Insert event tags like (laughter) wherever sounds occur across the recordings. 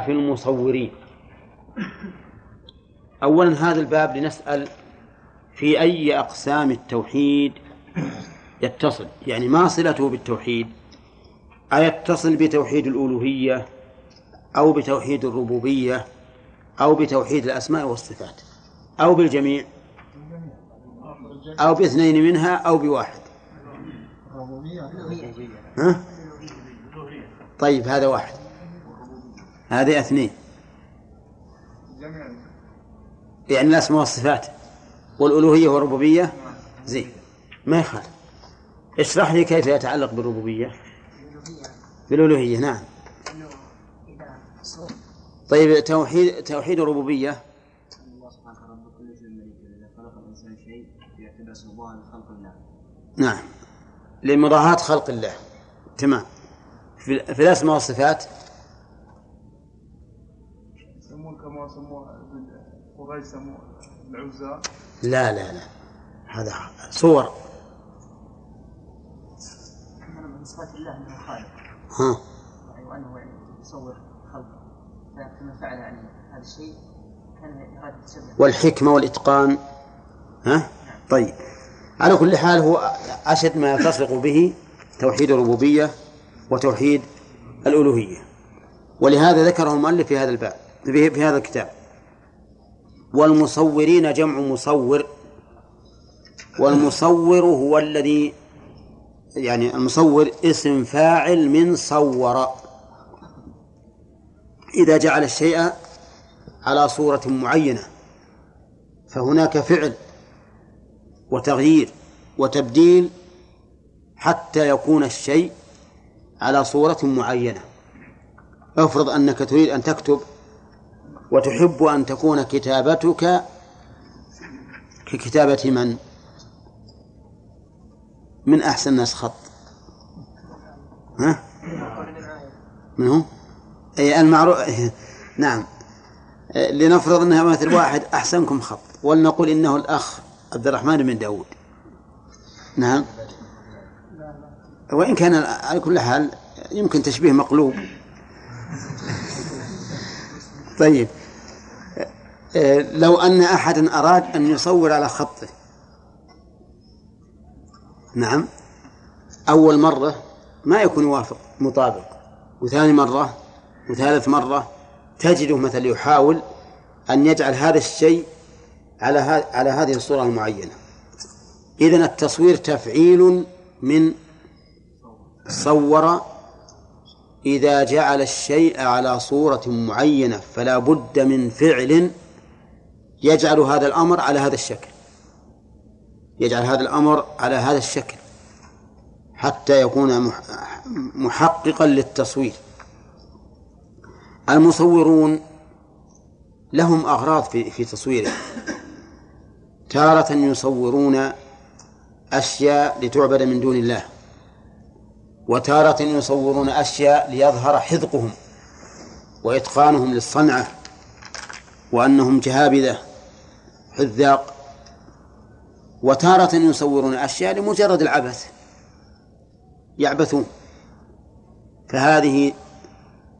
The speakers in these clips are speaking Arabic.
في المصورين. أولا هذا الباب لنسأل في أي أقسام التوحيد يتصل؟ يعني ما صلته بالتوحيد؟ أيتصل بتوحيد الألوهية أو بتوحيد الربوبية أو بتوحيد الأسماء والصفات أو بالجميع؟ أو باثنين منها أو بواحد. ها؟ طيب هذا واحد. هذه اثنين. يعني الأسماء والصفات والألوهية والربوبية؟ زين. ما يخالف. اشرح لي كيف يتعلق بالربوبية؟ بالألوهية نعم. طيب توحيد توحيد الربوبية؟ نعم. لمضاهاة خلق الله. تمام. في الأسماء والصفات العزى لا لا لا. هذا صور. من صفات الله إنه خالق. ها. وانه يعني يصور خلقه فكما فعل يعني هذا الشيء كان هذا والحكمة والإتقان. ها؟ نعم. طيب. على كل حال هو أشد ما يلتصق به توحيد الربوبية وتوحيد الألوهية. ولهذا ذكره المؤلف في هذا الباب. في هذا الكتاب. والمصورين جمع مصور. والمصور هو الذي يعني المصور اسم فاعل من صور. إذا جعل الشيء على صورة معينة فهناك فعل وتغيير وتبديل حتى يكون الشيء على صورة معينة. افرض أنك تريد أن تكتب وتحب أن تكون كتابتك ككتابة من؟ من أحسن الناس خط ها؟ من هو؟ أي المعروف (laughs) نعم لنفرض أنها مثل واحد أحسنكم خط ولنقول إنه الأخ عبد الرحمن بن داود نعم وإن كان على كل حال يمكن تشبيه مقلوب طيب. لو أن أحدا أراد أن يصور على خطه. نعم. أول مرة ما يكون يوافق مطابق. وثاني مرة وثالث مرة تجده مثلا يحاول أن يجعل هذا الشيء على على هذه الصورة المعينة. إذن التصوير تفعيل من صور إذا جعل الشيء على صورة معينة فلا بد من فعل يجعل هذا الأمر على هذا الشكل. يجعل هذا الأمر على هذا الشكل حتى يكون محققا للتصوير. المصورون لهم أغراض في في تصويره تارة يصورون أشياء لتعبد من دون الله. وتارة يصورون أشياء ليظهر حذقهم وإتقانهم للصنعة وأنهم جهابذة حذاق. وتارة يصورون أشياء لمجرد العبث يعبثون. فهذه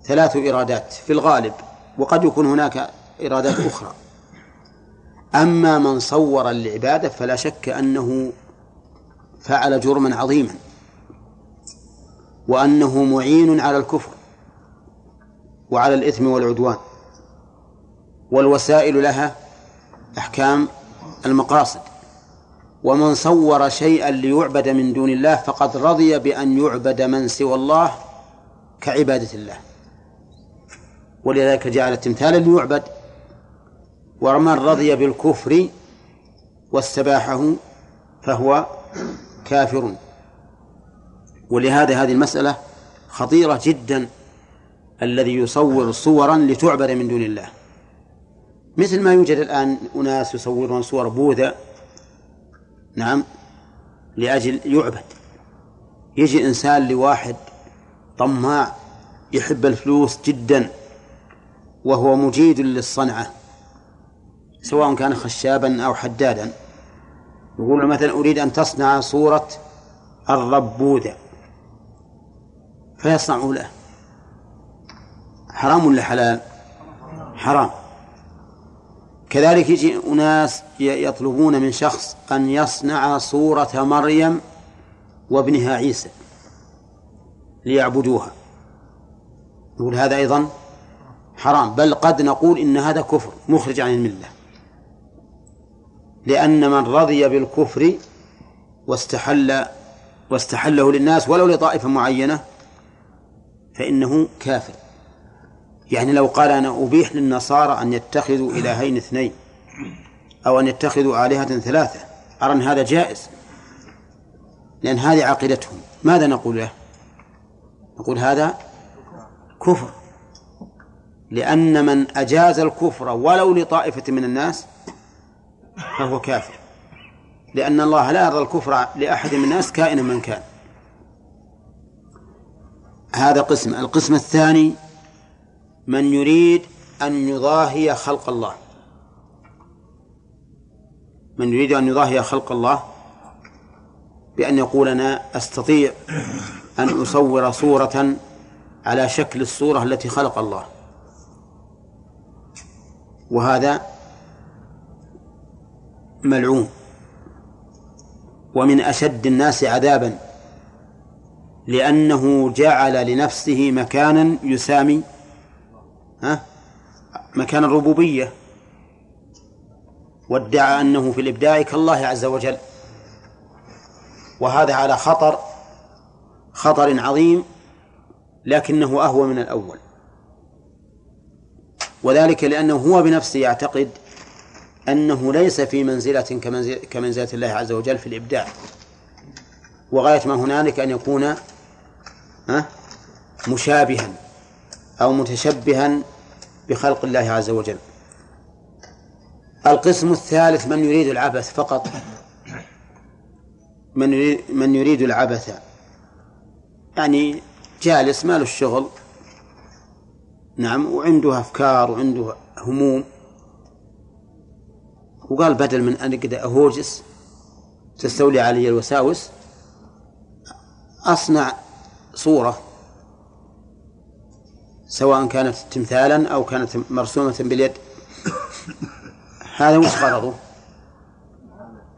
ثلاث إرادات في الغالب وقد يكون هناك إرادات أخرى. أما من صور العبادة فلا شك أنه فعل جرما عظيما. وأنه معين على الكفر وعلى الإثم والعدوان والوسائل لها أحكام المقاصد. ومن صور شيئا ليعبد من دون الله فقد رضي بأن يعبد من سوى الله كعبادة الله. ولذلك جعل التمثال ليعبد ومن رضي بالكفر واستباحه فهو كافر. ولهذا هذه المسألة خطيرة جدا الذي يصور صورا لتعبد من دون الله. مثل ما يوجد الآن أناس يصورون صور بوذا نعم لأجل يعبد. يجي إنسان لواحد طماع يحب الفلوس جدا وهو مجيد للصنعة سواء كان خشابا أو حدادا. يقول مثلا أريد أن تصنع صورة الرب بوذا. فيصنع له. حرام ولا حلال؟ حرام. كذلك يجي أناس يطلبون من شخص أن يصنع صورة مريم وابنها عيسى ليعبدوها. نقول هذا أيضا حرام. بل قد نقول إن هذا كفر مخرج عن الملة. لأن من رضي بالكفر واستحل واستحله للناس ولو لطائفة معينة فإنه كافر. يعني لو قال أنا أبيح للنصارى أن يتخذوا إلهين اثنين أو أن يتخذوا آلهة ثلاثة أرى أن هذا جائز. لأن هذه عقيدتهم. ماذا نقول له؟ نقول هذا كفر. لأن من أجاز الكفر ولو لطائفة من الناس فهو كافر. لأن الله لا يرضى الكفر لأحد من الناس كائنا من كان. هذا قسم. القسم الثاني من يريد أن يضاهي خلق الله. من يريد أن يضاهي خلق الله بأن يقول أنا أستطيع أن أصور صورة على شكل الصورة التي خلق الله. وهذا ملعون. ومن أشد الناس عذابا. لأنه جعل لنفسه مكانا يسامي ها؟ مكان الربوبية. وادعى أنه في الإبداع كالله عز وجل. وهذا على خطر خطر عظيم لكنه أهوى من الأول. وذلك لأنه هو بنفسه يعتقد أنه ليس في منزلة كمنزلة الله عز وجل في الإبداع. وغاية ما هنالك أن يكون مشابها أو متشبها بخلق الله عز وجل. القسم الثالث من يريد العبث فقط. من يريد من يريد العبث. يعني جالس ما له الشغل. نعم وعنده أفكار وعنده هموم. وقال بدل من أن أقعد أهوجس تستولي علي الوساوس أصنع صورة سواء كانت تمثالا أو كانت مرسومة باليد هذا وش غرضه؟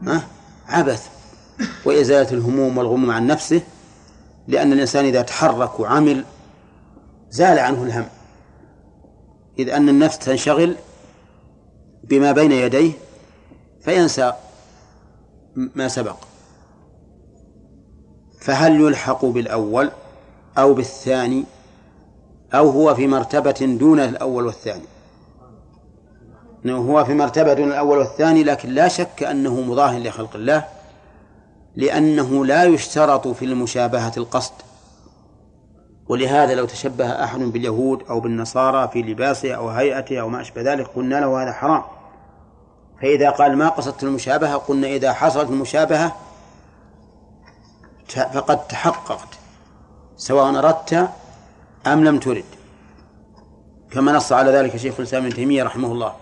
ها؟ عبث وإزالة الهموم والغموم عن نفسه لأن الإنسان إذا تحرك وعمل زال عنه الهم إذ أن النفس تنشغل بما بين يديه فينسى ما سبق فهل يلحق بالأول أو بالثاني أو هو في مرتبة دون الأول والثاني. هو في مرتبة دون الأول والثاني لكن لا شك أنه مضاه لخلق الله لأنه لا يشترط في المشابهة القصد. ولهذا لو تشبه أحد باليهود أو بالنصارى في لباسه أو هيئته أو ما أشبه ذلك قلنا له هذا حرام. فإذا قال ما قصدت المشابهة قلنا إذا حصلت المشابهة فقد تحققت. سواء أردت أم لم ترد. كما نص على ذلك شيخ الإسلام ابن تيمية رحمه الله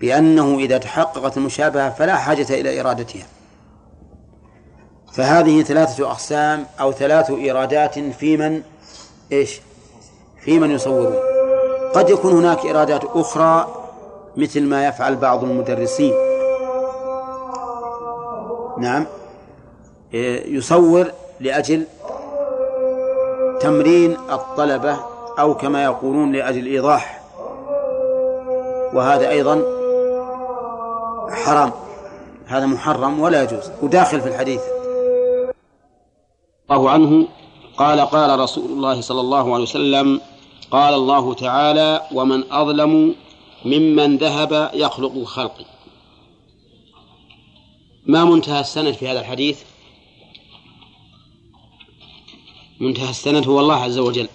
بأنه إذا تحققت المشابهة فلا حاجة إلى إرادتها. فهذه ثلاثة أقسام أو ثلاث إرادات في من؟ إيش؟ في من يصورون قد يكون هناك إرادات أخرى مثل ما يفعل بعض المدرسين. نعم. يصور لأجل تمرين الطلبة أو كما يقولون لأجل إيضاح وهذا أيضا حرام. هذا محرم ولا يجوز. وداخل في الحديث. الله عنه قال قال رسول الله صلى الله عليه وسلم قال الله تعالى ومن أظلم ممن ذهب يخلق الخلق. ما منتهى السند في هذا الحديث؟ منتهى السند هو الله عز وجل.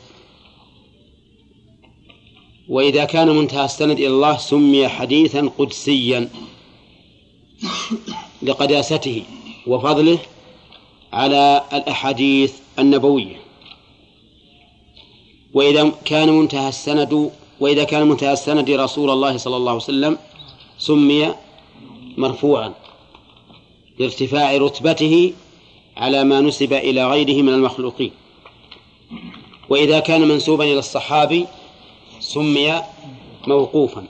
وإذا كان منتهى السند إلى الله سمي حديثا قدسيا لقداسته وفضله على الأحاديث النبوية. وإذا كان منتهى السند وإذا كان منتهى السند رسول الله صلى الله عليه وسلم سمي مرفوعا لارتفاع رتبته على ما نسب إلى غيره من المخلوقين. وإذا كان منسوبا إلى الصحابي سمي موقوفا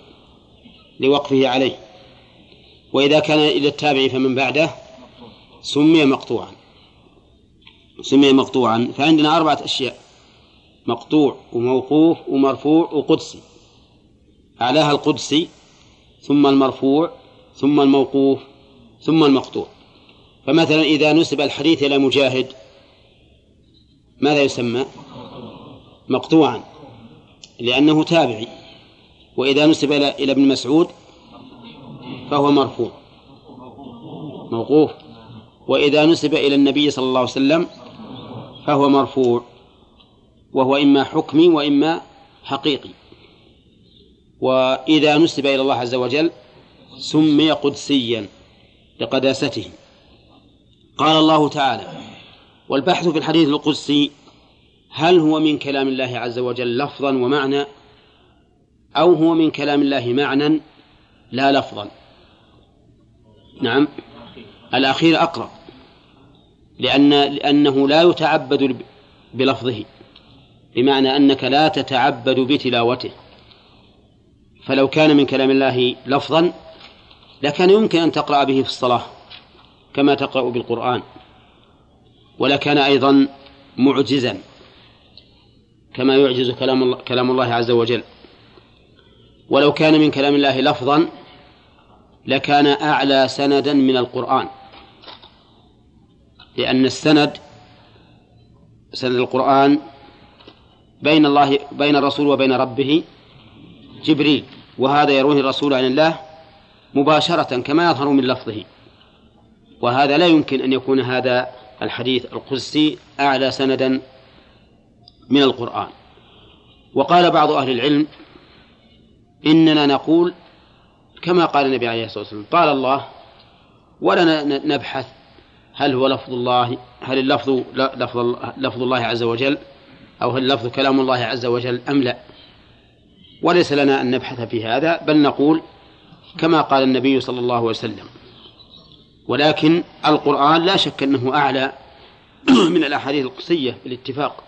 لوقفه عليه. وإذا كان إلى التابع فمن بعده سمي مقطوعا. سمي مقطوعا. فعندنا أربعة أشياء مقطوع وموقوف ومرفوع وقدسي. أعلاها القدسي ثم المرفوع ثم الموقوف ثم المقطوع. فمثلا إذا نسب الحديث إلى مجاهد ماذا يسمى؟ مقطوعا لأنه تابعي وإذا نسب إلى ابن مسعود فهو مرفوع موقوف. وإذا نسب إلى النبي صلى الله عليه وسلم فهو مرفوع وهو إما حكمي وإما حقيقي. وإذا نسب إلى الله عز وجل سمي قدسيا لقداسته. قال الله تعالى والبحث في الحديث القدسي هل هو من كلام الله عز وجل لفظا ومعنى أو هو من كلام الله معنى؟ لا لفظا. نعم. الأخير أقرب. لأن لأنه لا يتعبد بلفظه. بمعنى أنك لا تتعبد بتلاوته. فلو كان من كلام الله لفظا لكان يمكن أن تقرأ به في الصلاة كما تقرأ بالقرآن. ولكان أيضا معجزا كما يعجز كلام الله, كلام الله عز وجل. ولو كان من كلام الله لفظا لكان أعلى سندا من القرآن. لأن السند سند القرآن بين الله بين الرسول وبين ربه جبريل. وهذا يرويه الرسول عن الله مباشرة كما يظهر من لفظه. وهذا لا يمكن أن يكون هذا الحديث القدسي أعلى سندا من القرآن. وقال بعض أهل العلم إننا نقول كما قال النبي عليه الصلاة والسلام قال الله ولا نبحث هل هو لفظ الله هل اللفظ لفظ لفظ الله عز وجل أو هل اللفظ كلام الله عز وجل أم لا؟ وليس لنا أن نبحث في هذا بل نقول كما قال النبي صلى الله عليه وسلم ولكن القرآن لا شك أنه أعلى (clears throat) من الأحاديث القصية بالاتفاق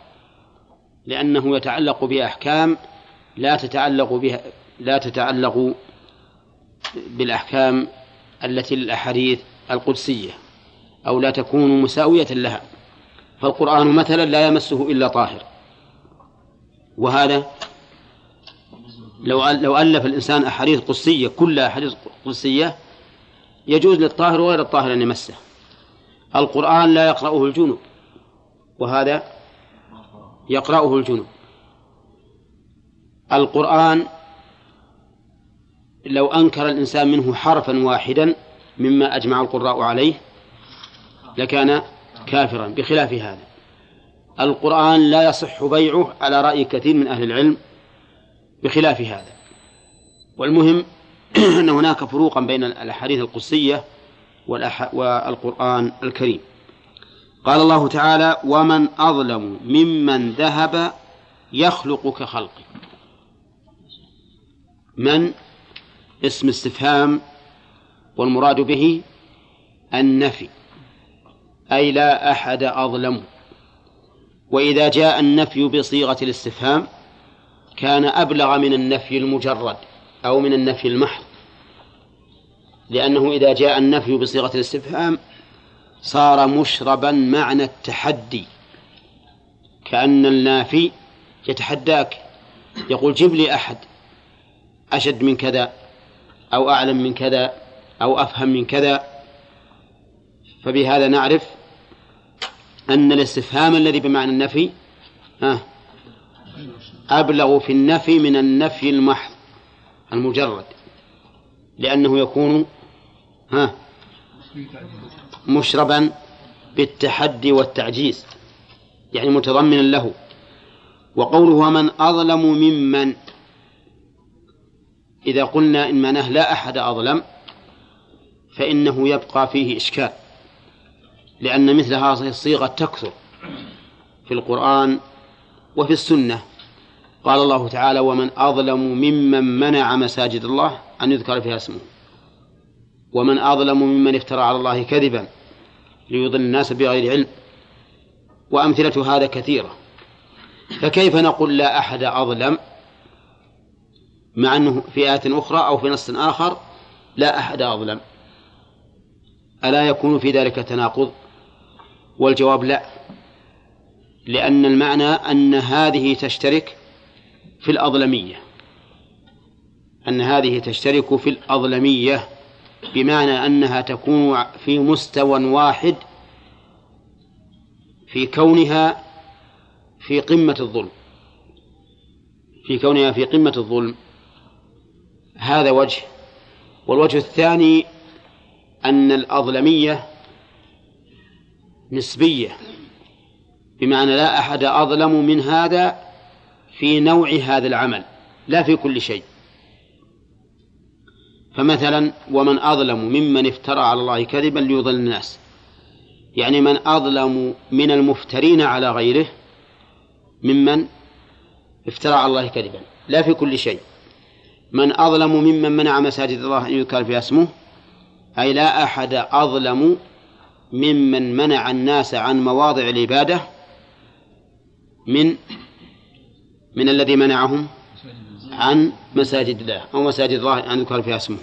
لأنه يتعلق بأحكام لا تتعلق بها لا تتعلق بالأحكام التي للأحاديث القدسية أو لا تكون مساوية لها. فالقرآن مثلا لا يمسه إلا طاهر. وهذا لو لو ألف الإنسان أحاديث قدسية كلها أحاديث قدسية يجوز للطاهر وغير الطاهر أن يمسه. القرآن لا يقرأه الجنوب وهذا يقرأه الجنوب. القرآن لو أنكر الإنسان منه حرفا واحدا مما أجمع القراء عليه لكان كافرا بخلاف هذا. القرآن لا يصح بيعه على رأي كثير من أهل العلم بخلاف هذا. والمهم (clears throat) أن هناك فروقا بين الأحاديث القدسية والقرآن الكريم. قال الله تعالى ومن أظلم ممن ذهب يخلق كخلقه. من؟ اسم استفهام والمراد به النفي أي لا أحد أظلم وإذا جاء النفي بصيغة الاستفهام كان أبلغ من النفي المجرد. أو من النفي المحض. لأنه إذا جاء النفي بصيغة الاستفهام صار مشربا معنى التحدي. كأن النافي يتحداك. يقول جب لي أحد. أشد من كذا. أو أعلم من كذا. أو أفهم من كذا. فبهذا نعرف أن الاستفهام الذي بمعنى النفي أبلغ في النفي من النفي المحض. المجرد لأنه يكون ها مشربا بالتحدي والتعجيز يعني متضمنا له. وقوله ومن أظلم ممن إذا قلنا إن معناه لا أحد أظلم فإنه يبقى فيه إشكال لأن مثل هذه الصيغة تكثر في القرآن وفي السنة. قال الله تعالى ومن أظلم ممن منع مساجد الله أن يذكر فيها اسمه. ومن أظلم ممن افترى على الله كذبا ليضل الناس بغير علم. وأمثلة هذا كثيرة. فكيف نقول لا أحد أظلم مع أنه في آية أخرى أو في نص آخر لا أحد أظلم؟ ألا يكون في ذلك تناقض؟ والجواب لا لأن المعنى أن هذه تشترك في الأظلمية. أن هذه تشترك في الأظلمية بمعنى أنها تكون في مستوى واحد في كونها في قمة الظلم. في كونها في قمة الظلم. هذا وجه. والوجه الثاني أن الأظلمية نسبية. بمعنى لا أحد أظلم من هذا في نوع هذا العمل لا في كل شيء. فمثلا ومن أظلم ممن افترى على الله كذبا ليضل الناس. يعني من أظلم من المفترين على غيره ممن افترى على الله كذبا. لا في كل شيء. من أظلم ممن منع مساجد الله أن يذكر فيها اسمه أي لا أحد أظلم ممن منع الناس عن مواضع العبادة من من الذي منعهم عن مساجد الله أو مساجد الله أن يذكر فيها اسمه.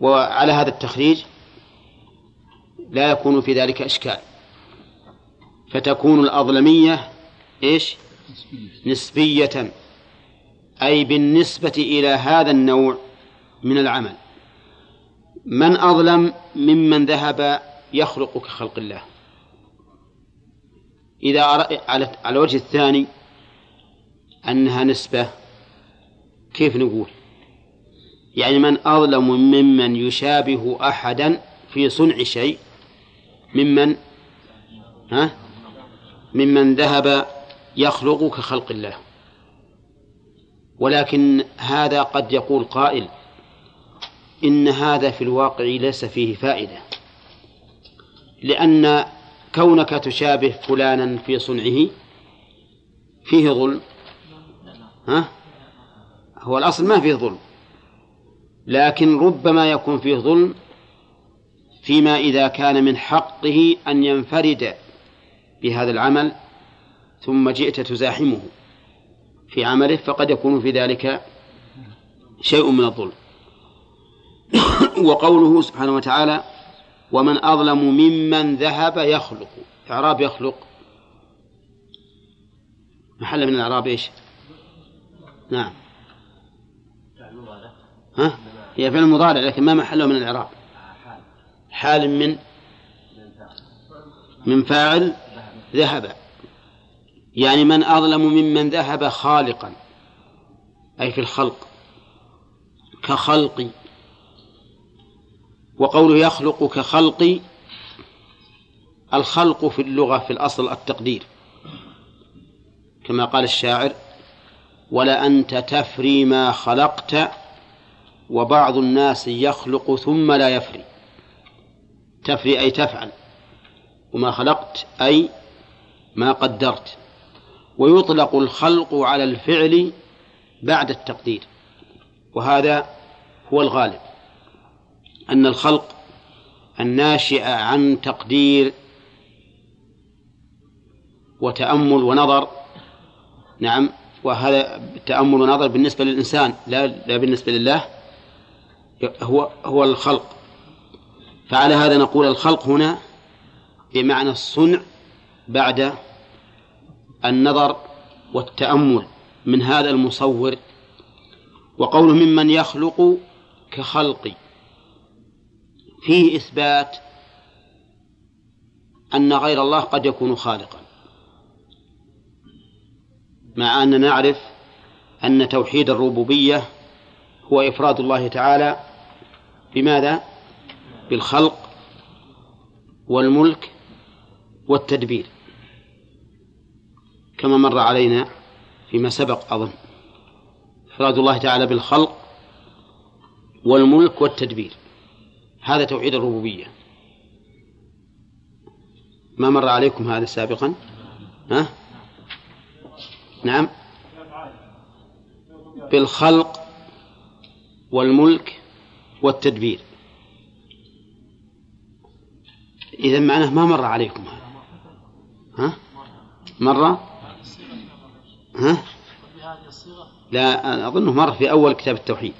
وعلى هذا التخريج لا يكون في ذلك إشكال. فتكون الأظلمية إيش؟ نسبية. أي بالنسبة إلى هذا النوع من العمل. من أظلم ممن ذهب يخلق كخلق الله. إذا على الوجه الثاني أنها نسبة كيف نقول؟ يعني من أظلم ممن يشابه أحدا في صنع شيء ممن ها؟ ممن ذهب يخلق كخلق الله. ولكن هذا قد يقول قائل إن هذا في الواقع ليس فيه فائدة. لأن كونك تشابه فلانا في صنعه فيه ظلم ها؟ هو الأصل ما فيه ظلم. لكن ربما يكون فيه ظلم فيما إذا كان من حقه أن ينفرد بهذا العمل ثم جئت تزاحمه. في عمله فقد يكون في ذلك شيء من الظلم. وقوله سبحانه وتعالى ومن أظلم ممن ذهب يخلق. إعراب يخلق. محل من الإعراب إيش؟ نعم. ها؟ هي فعل مضارع لكن ما محله من الإعراب. حال من؟ من فاعل ذهب. يعني من أظلم ممن ذهب خالقا أي في الخلق كخلقي. وقوله يخلق كخلقي الخلق في اللغة في الأصل التقدير. كما قال الشاعر ولا أنت تفري ما خلقت وبعض الناس يخلق ثم لا يفري. تفري أي تفعل. وما خلقت أي ما قدرت. ويطلق الخلق على الفعل بعد التقدير. وهذا هو الغالب. أن الخلق الناشئ عن تقدير وتأمل ونظر. نعم. وهذا التأمل ونظر بالنسبة للإنسان لا لا بالنسبة لله هو هو الخلق. فعلى هذا نقول الخلق هنا بمعنى الصنع بعد النظر والتأمل من هذا المصور. وقوله ممن يخلق كخلقي فيه إثبات أن غير الله قد يكون خالقا. مع أننا نعرف أن توحيد الربوبية هو إفراد الله تعالى بماذا؟ بالخلق والملك والتدبير. كما مر علينا فيما سبق أظن. إفراد الله تعالى بالخلق والملك والتدبير. هذا توحيد الربوبية. ما مر عليكم هذا سابقا؟ ها؟ نعم. بالخلق والملك والتدبير. إذا معناه ما مر عليكم هذا. ها؟ مرة ها؟ لا أظنه مر في أول كتاب التوحيد.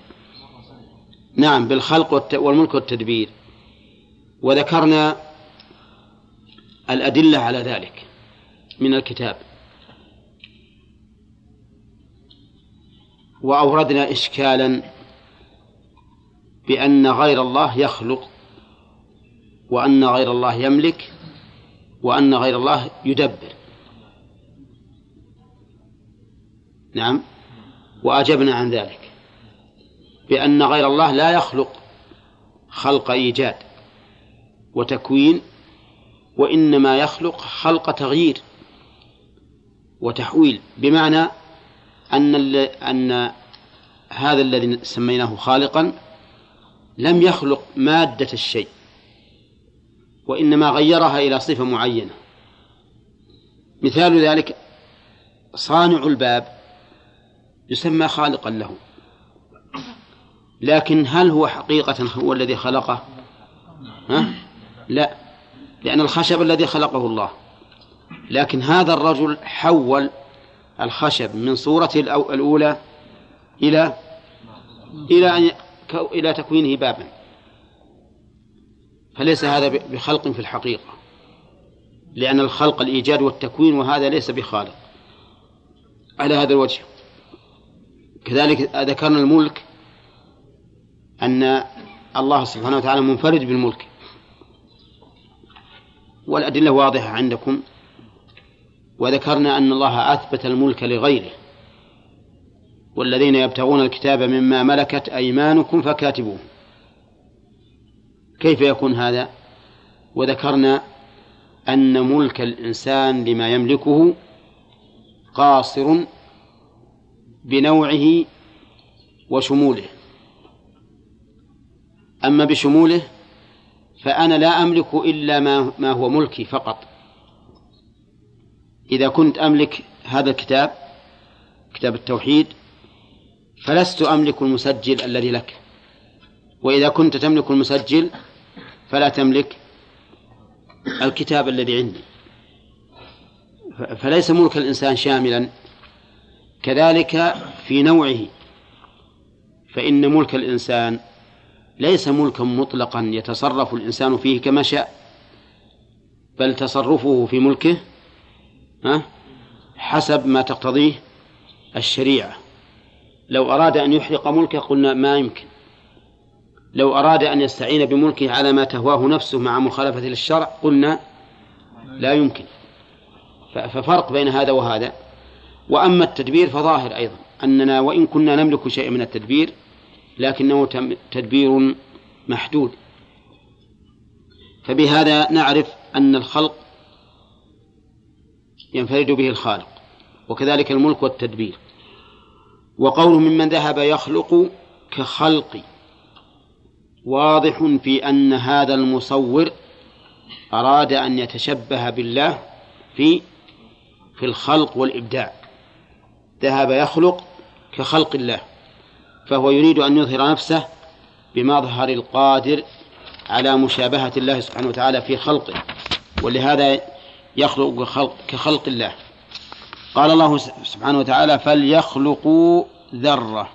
نعم بالخلق والملك والتدبير. وذكرنا الأدلة على ذلك من الكتاب. وأوردنا إشكالا بأن غير الله يخلق وأن غير الله يملك وأن غير الله يدبر. نعم. وأجبنا عن ذلك بأن غير الله لا يخلق خلق إيجاد وتكوين وإنما يخلق خلق تغيير وتحويل. بمعنى أن أن هذا الذي سميناه خالقا لم يخلق مادة الشيء وإنما غيرها إلى صفة معينة. مثال ذلك صانع الباب يسمى خالقا له لكن هل هو حقيقة هو الذي خلقه؟ ها؟ لا لأن الخشب الذي خلقه الله. لكن هذا الرجل حول الخشب من صورته الأولى إلى إلى أن إلى تكوينه بابا. فليس هذا بخلق في الحقيقة لأن الخلق الإيجاد والتكوين وهذا ليس بخالق على هذا الوجه. كذلك ذكرنا الملك أن الله سبحانه وتعالى منفرد بالملك. والأدلة واضحة عندكم. وذكرنا أن الله أثبت الملك لغيره والذين يبتغون الكتاب مما ملكت أيمانكم فكاتبوه. كيف يكون هذا؟ وذكرنا أن ملك الإنسان لما يملكه قاصر بنوعه وشموله. أما بشموله فأنا لا أملك إلا ما ما هو ملكي فقط. إذا كنت أملك هذا الكتاب كتاب التوحيد فلست أملك المسجل الذي لك. وإذا كنت تملك المسجل فلا تملك الكتاب الذي عندي. فليس ملك الإنسان شاملا. كذلك في نوعه فإن ملك الإنسان ليس ملكا مطلقا يتصرف الإنسان فيه كما شاء بل تصرفه في ملكه حسب ما تقتضيه الشريعة. لو أراد أن يحرق ملكه قلنا ما يمكن. لو أراد أن يستعين بملكه على ما تهواه نفسه مع مخالفة للشرع قلنا لا يمكن. ففرق بين هذا وهذا. وأما التدبير فظاهر أيضا. أننا وإن كنا نملك شيئا من التدبير لكنه تدبير محدود. فبهذا نعرف أن الخلق ينفرد به الخالق وكذلك الملك والتدبير. وقول ممن ذهب يخلق كخلق واضح في أن هذا المصور أراد أن يتشبه بالله في في الخلق والإبداع. ذهب يخلق كخلق الله فهو يريد أن يظهر نفسه بمظهر القادر على مشابهة الله سبحانه وتعالى في خلقه. ولهذا يخلق كخلق, كخلق الله. قال الله سبحانه وتعالى فليخلقوا ذرة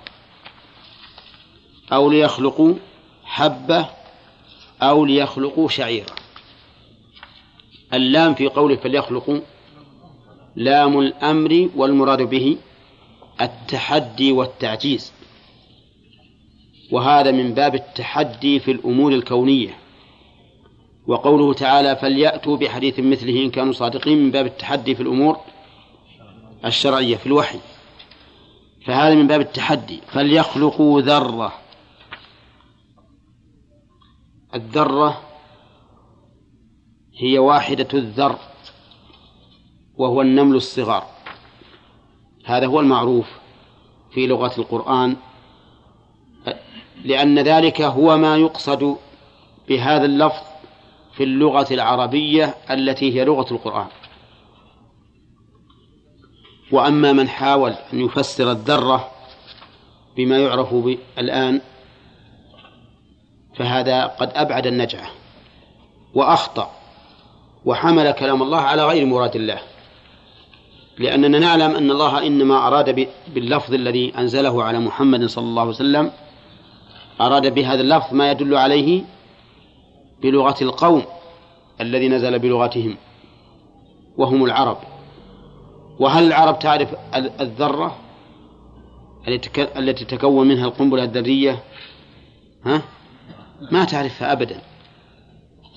أو ليخلقوا حبة أو ليخلقوا شعيرا اللام في قوله فليخلقوا لام الأمر والمراد به التحدي والتعجيز. وهذا من باب التحدي في الأمور الكونية. وقوله تعالى فليأتوا بحديث مثله إن كانوا صادقين من باب التحدي في الأمور الشرعية في الوحي. فهذا من باب التحدي. فليخلقوا ذرة. الذرة هي واحدة الذر وهو النمل الصغار. هذا هو المعروف في لغة القرآن. لأن ذلك هو ما يقصد بهذا اللفظ في اللغة العربية التي هي لغة القرآن. وأما من حاول أن يفسر الذرة بما يعرف الآن فهذا قد أبعد النجعة وأخطأ وحمل كلام الله على غير مراد الله. لأننا نعلم أن الله إنما أراد باللفظ الذي أنزله على محمد صلى الله عليه وسلم أراد بهذا اللفظ ما يدل عليه بلغة القوم الذي نزل بلغتهم وهم العرب. وهل العرب تعرف الذرة التي تكون منها القنبلة الذرية؟ ها؟ ما تعرفها أبدا.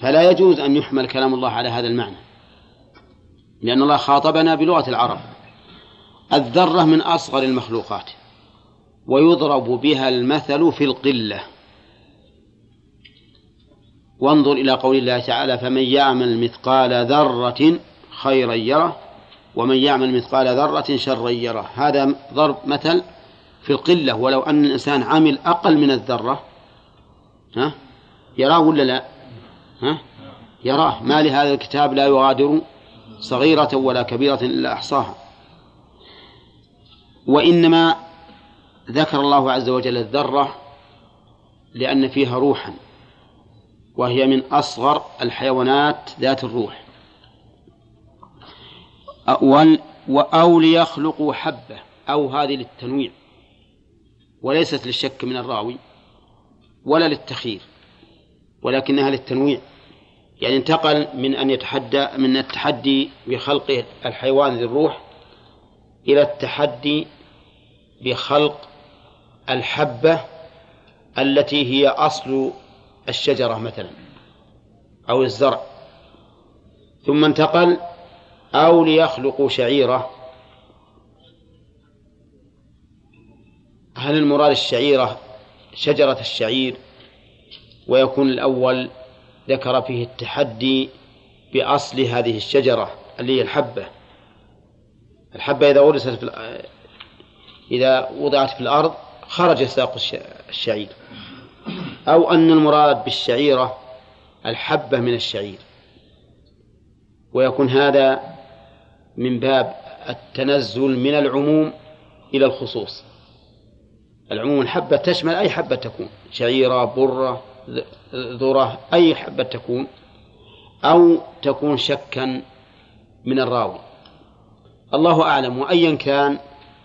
فلا يجوز أن يحمل كلام الله على هذا المعنى لأن الله خاطبنا بلغة العرب. الذرة من أصغر المخلوقات ويضرب بها المثل في القلة. وانظر إلى قول الله تعالى فمن يعمل مثقال ذرة خيرا يره ومن يعمل مثقال ذرة شرا يره. هذا ضرب مثل في القلة ولو أن الإنسان عمل أقل من الذرة ها؟ يراه ولا لا؟ ها؟ يراه. ما لهذا الكتاب لا يغادر صغيرة ولا كبيرة إلا أحصاها. وإنما ذكر الله عز وجل الذرة لأن فيها روحا. وهي من أصغر الحيوانات ذات الروح. أو ليخلقوا حبة أو هذه للتنويع. وليست للشك من الراوي ولا للتخيير ولكنها للتنويع. يعني انتقل من أن يتحدى من التحدي بخلق الحيوان ذي الروح إلى التحدي بخلق الحبة التي هي أصل الشجرة مثلا أو الزرع. ثم انتقل أو ليخلقوا شعيرة. هل المراد الشعيرة شجرة الشعير؟ ويكون الأول ذكر فيه التحدي بأصل هذه الشجرة اللي هي الحبة. الحبة إذا غرست في إذا وضعت في الأرض خرج ساق الشعير. أو أن المراد بالشعيرة الحبة من الشعير. ويكون هذا من باب التنزل من العموم إلى الخصوص. العموم الحبة تشمل أي حبة تكون شعيرة برة ذرة أي حبة تكون أو تكون شكا من الراوي. الله أعلم وأيا كان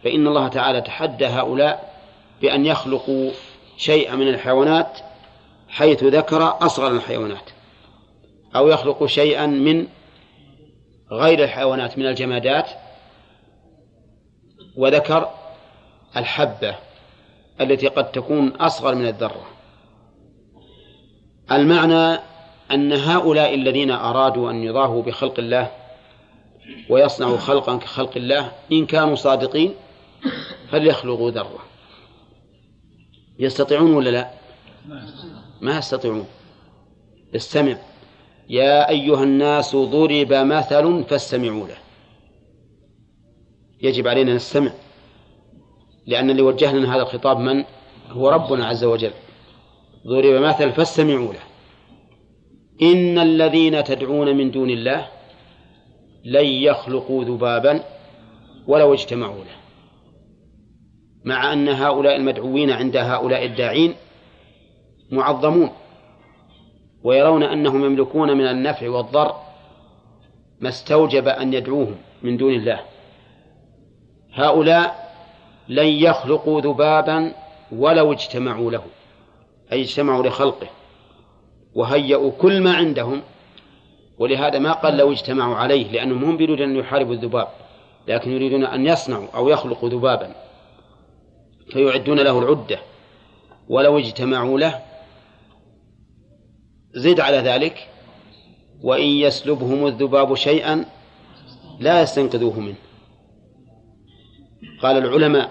فإن الله تعالى تحدى هؤلاء بأن يخلقوا شيئا من الحيوانات حيث ذكر أصغر الحيوانات أو يخلقوا شيئا من غير الحيوانات من الجمادات وذكر الحبة التي قد تكون أصغر من الذرة. المعنى أن هؤلاء الذين أرادوا أن يضاهوا بخلق الله ويصنعوا خلقا كخلق الله إن كانوا صادقين فليخلقوا ذرة. يستطيعون ولا لا؟ ما يستطيعون استمع. يا أيها الناس ضرب مثل فاستمعوا له. يجب علينا نستمع. لأن اللي وجه لنا هذا الخطاب من؟ هو ربنا عز وجل. ضرب مثل فاستمعوا له. إن الذين تدعون من دون الله لن يخلقوا ذبابا ولو اجتمعوا له. مع أن هؤلاء المدعوين عند هؤلاء الداعين معظمون ويرون أنهم يملكون من النفع والضر ما استوجب أن يدعوهم من دون الله. هؤلاء لن يخلقوا ذبابا ولو اجتمعوا له أي اجتمعوا لخلقه وهيئوا كل ما عندهم ولهذا ما قال لو اجتمعوا عليه لأنهم هم يريدون أن يحاربوا الذباب لكن يريدون أن يصنعوا أو يخلقوا ذبابا فيعدون له العدة ولو اجتمعوا له زد على ذلك. وإن يسلبهم الذباب شيئا لا يستنقذوه منه. قال العلماء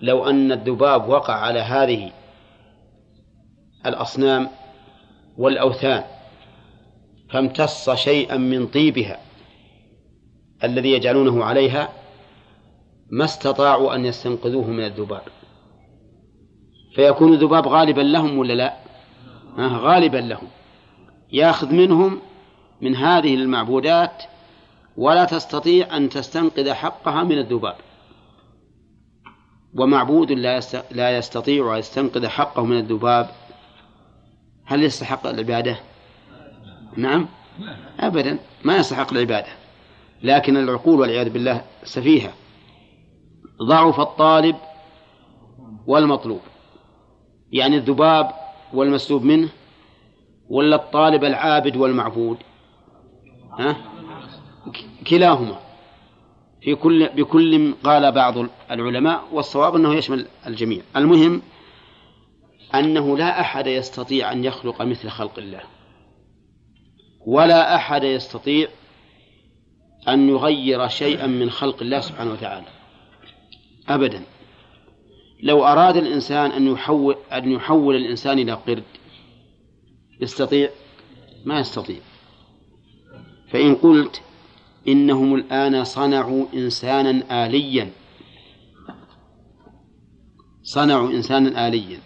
لو أن الذباب وقع على هذه الأصنام والأوثان فامتص شيئا من طيبها الذي يجعلونه عليها ما استطاعوا أن يستنقذوه من الذباب. فيكون الذباب غالبا لهم ولا لا؟ غالبا لهم. ياخذ منهم من هذه المعبودات ولا تستطيع أن تستنقذ حقها من الذباب. ومعبود لا لا يستطيع أن يستنقذ حقه من الذباب. هل يستحق العبادة؟ نعم. أبدا ما يستحق العبادة. لكن العقول والعياذ بالله سفيهة. ضعف الطالب والمطلوب. يعني الذباب والمسلوب منه ولا الطالب العابد والمعبود؟ ها؟ كلاهما. في كل بكل قال بعض العلماء والصواب أنه يشمل الجميع. المهم أنه لا أحد يستطيع أن يخلق مثل خلق الله. ولا أحد يستطيع أن يغير شيئا من خلق الله سبحانه وتعالى. ابدا. لو أراد الإنسان أن يحول أن يحول الإنسان إلى قرد يستطيع؟ ما يستطيع. فإن قلت إنهم الآن صنعوا إنسانا آليا. صنعوا إنسانا آليا.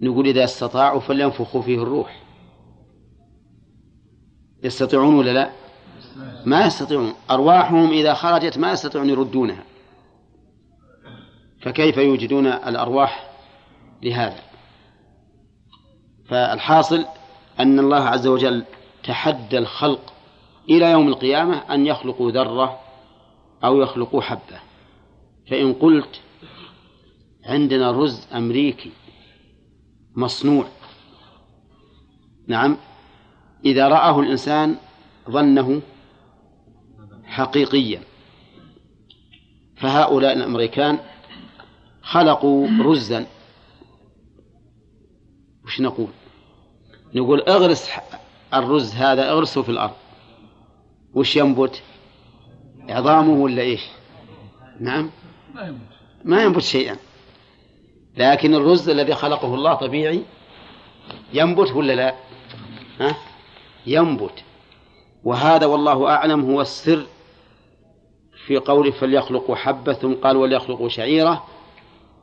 نقول إذا استطاعوا فلينفخوا فيه الروح. يستطيعون ولا لا؟ ما يستطيعون. أرواحهم إذا خرجت ما يستطيعون يردونها. فكيف يوجدون الأرواح لهذا؟ فالحاصل أن الله عز وجل تحدى الخلق إلى يوم القيامة أن يخلقوا ذرة أو يخلقوا حبة. فإن قلت عندنا رز أمريكي مصنوع نعم إذا رآه الإنسان ظنه حقيقيا. فهؤلاء الأمريكان خلقوا رزا وش نقول؟ نقول اغرس الرز هذا اغرسه في الأرض. وش ينبت؟ عظامه ولا إيش؟ نعم. ما ينبت شيئا. لكن الرز الذي خلقه الله طبيعي ينبت ولا لا؟ ها؟ ينبت. وهذا والله أعلم هو السر في قوله فليخلقوا حبة ثم قال وليخلقوا شعيرة.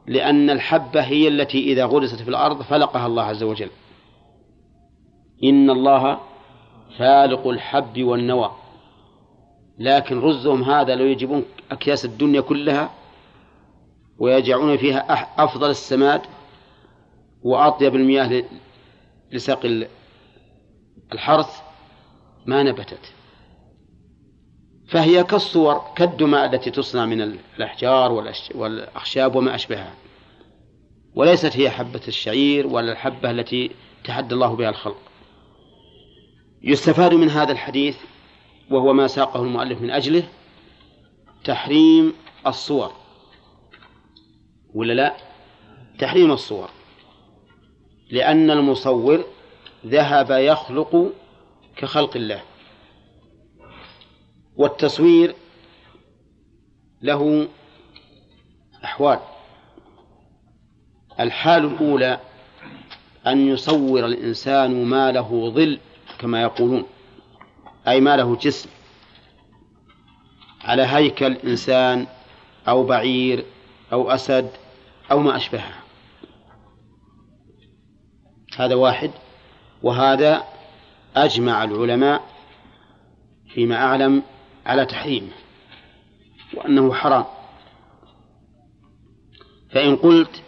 لأن الحبة هي التي إذا غرست في الأرض فلقها الله عز وجل. إن الله فالق الحب والنوى. لكن رزهم هذا لو يجيبون أكياس الدنيا كلها ويجعلون فيها أفضل السماد وأطيب المياه لساق الحرث ما نبتت. فهي كالصور كالدماء التي تصنع من الأحجار والأخشاب وما أشبهها. وليست هي حبة الشعير ولا الحبة التي تحدى الله بها الخلق. يستفاد من هذا الحديث وهو ما ساقه المؤلف من أجله تحريم الصور. ولا لا؟ تحريم الصور. لأن المصور ذهب يخلق كخلق الله. والتصوير له أحوال. الحال الأولى أن يصور الإنسان ما له ظل كما يقولون أي ما له جسم. على هيكل إنسان أو بعير أو أسد أو ما أشبهها هذا واحد وهذا أجمع العلماء فيما أعلم على تحريمه وأنه حرام. فإن قلت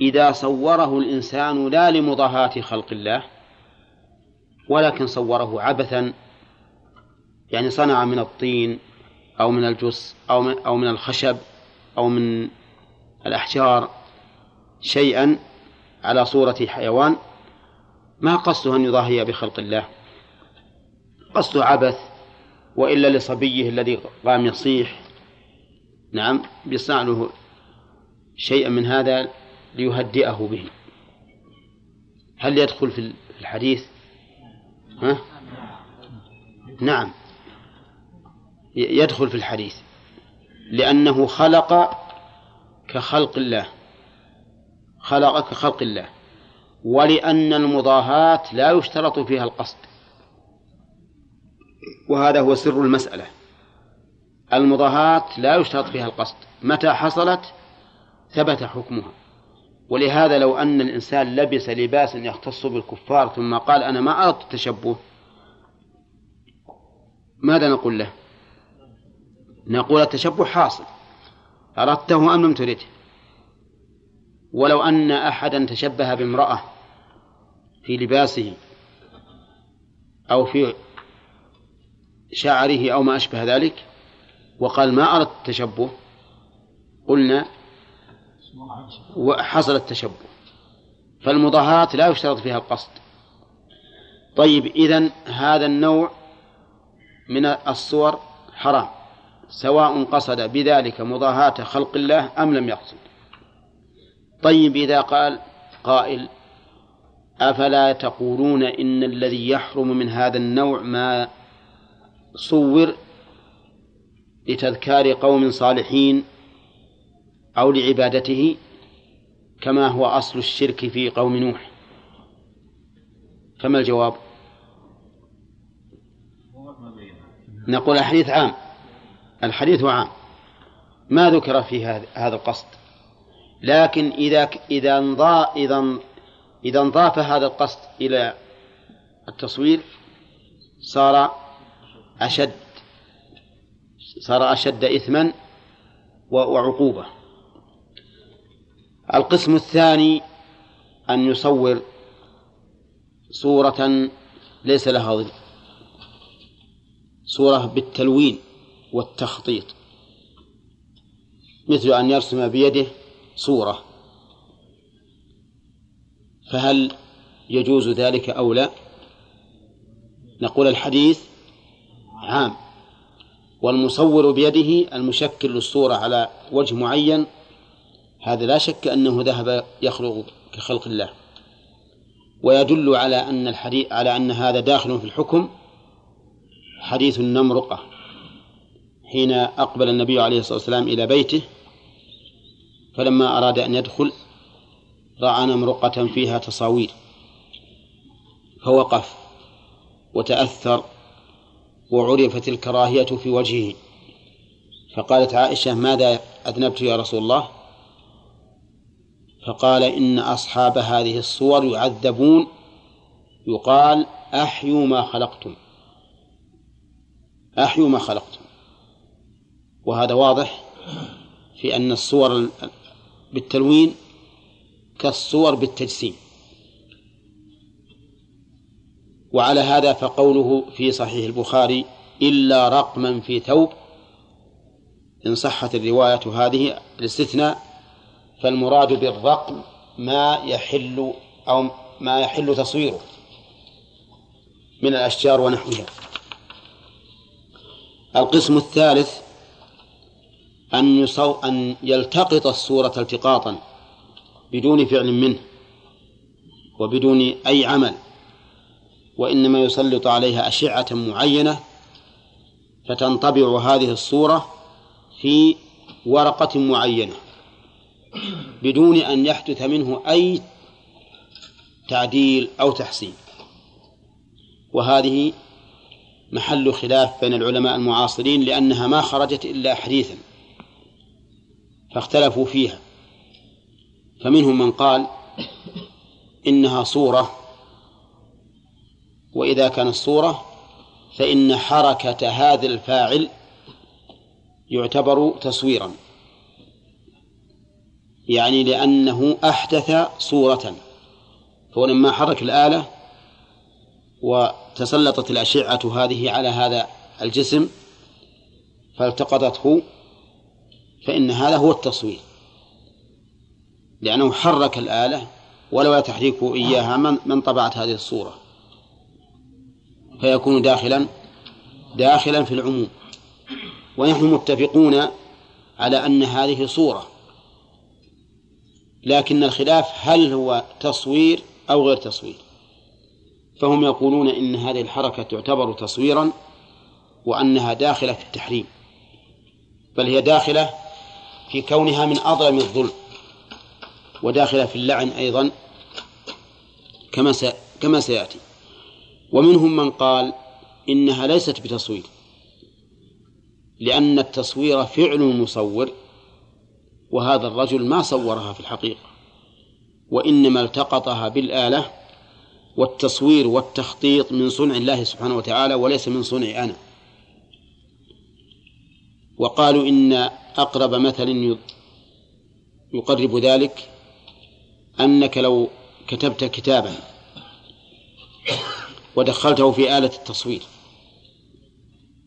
إذا صوره الإنسان لا لمضاهاة خلق الله ولكن صوره عبثا يعني صنع من الطين أو من الجص أو من, أو من الخشب أو من الأحجار شيئا على صورة حيوان ما قصده أن يضاهي بخلق الله. قصده عبث وإلا لصبيه الذي قام يصيح. نعم بيصنع له شيئا من هذا ليهدئه به. هل يدخل في الحديث؟ ها؟ نعم. يدخل في الحديث. لأنه خلق كخلق الله. خلق كخلق الله. ولأن المضاهاة لا يشترط فيها القصد. وهذا هو سر المسألة. المضاهاة لا يشترط فيها القصد. متى حصلت؟ ثبت حكمها. ولهذا لو أن الإنسان لبس لباسا يختص بالكفار ثم قال أنا ما أردت التشبه ماذا نقول له؟ نقول التشبه حاصل. أردته أم لم ترده؟ ولو أن أحدا تشبه بامرأة في لباسه أو في شعره أو ما أشبه ذلك وقال ما أردت التشبه؟ قلنا وحصل التشبه فالمضاهاة لا يشترط فيها القصد. طيب إذن هذا النوع من الصور حرام سواء قصد بذلك مضاهاة خلق الله أم لم يقصد. طيب إذا قال قائل أفلا تقولون إن الذي يحرم من هذا النوع ما صور لتذكار قوم صالحين أو لعبادته كما هو أصل الشرك في قوم نوح. فما الجواب؟ نقول الحديث عام. الحديث عام. ما ذكر في هذا القصد؟ لكن إذا إذا انضا إذا إذا انضاف هذا القصد إلى التصوير صار أشد صار أشد إثما وعقوبة. القسم الثاني أن يصور صورة ليس لها ظل صورة بالتلوين والتخطيط. مثل أن يرسم بيده صورة فهل يجوز ذلك أو لا؟ نقول الحديث عام. والمصور بيده المشكل للصورة على وجه معين. هذا لا شك أنه ذهب يخلق كخلق الله. ويدل على أن الحديث على أن هذا داخل في الحكم. حديث النمرقة. حين أقبل النبي عليه الصلاة والسلام إلى بيته فلما أراد أن يدخل رأى نمرقة فيها تصاوير. فوقف وتأثر وعرفت الكراهية في وجهه. فقالت عائشة ماذا أذنبت يا رسول الله؟ فقال إن أصحاب هذه الصور يعذبون. يقال أحيوا ما خلقتم. أحيوا ما خلقتم. وهذا واضح في أن الصور بالتلوين كالصور بالتجسيم. وعلى هذا فقوله في صحيح البخاري إلا رقما في ثوب. إن صحت الرواية هذه الاستثناء فالمراد بالرقم ما يحل أو ما يحل تصويره من الأشجار ونحوها. القسم الثالث أن يصو أن يلتقط الصورة التقاطا بدون فعل منه وبدون أي عمل. وإنما يسلط عليها أشعة معينة فتنطبع هذه الصورة في ورقة معينة بدون أن يحدث منه أي تعديل أو تحسين. وهذه محل خلاف بين العلماء المعاصرين لأنها ما خرجت إلا حديثا فاختلفوا فيها. فمنهم من قال إنها صورة وإذا كانت صورة فإن حركة هذا الفاعل يعتبر تصويرا. يعني لأنه أحدث صورة. فهو لما حرك الآلة وتسلطت الأشعة هذه على هذا الجسم فالتقطته فإن هذا هو التصوير. لأنه حرك الآلة ولو تحريك إياها من, من طبعت هذه الصورة؟ فيكون داخلا داخلا في العموم. ونحن متفقون على أن هذه صورة. لكن الخلاف هل هو تصوير أو غير تصوير؟ فهم يقولون إن هذه الحركة تعتبر تصويرا وأنها داخلة في التحريم. بل هي داخلة في كونها من أظلم الظلم وداخلة في اللعن أيضا كما كما سيأتي. ومنهم من قال إنها ليست بتصوير لأن التصوير فعل المصور وهذا الرجل ما صورها في الحقيقة وإنما التقطها بالآلة والتصوير والتخطيط من صنع الله سبحانه وتعالى وليس من صنعي أنا. وقالوا إن أقرب مثل يقرب ذلك أنك لو كتبت كتابا ودخلته في آلة التصوير.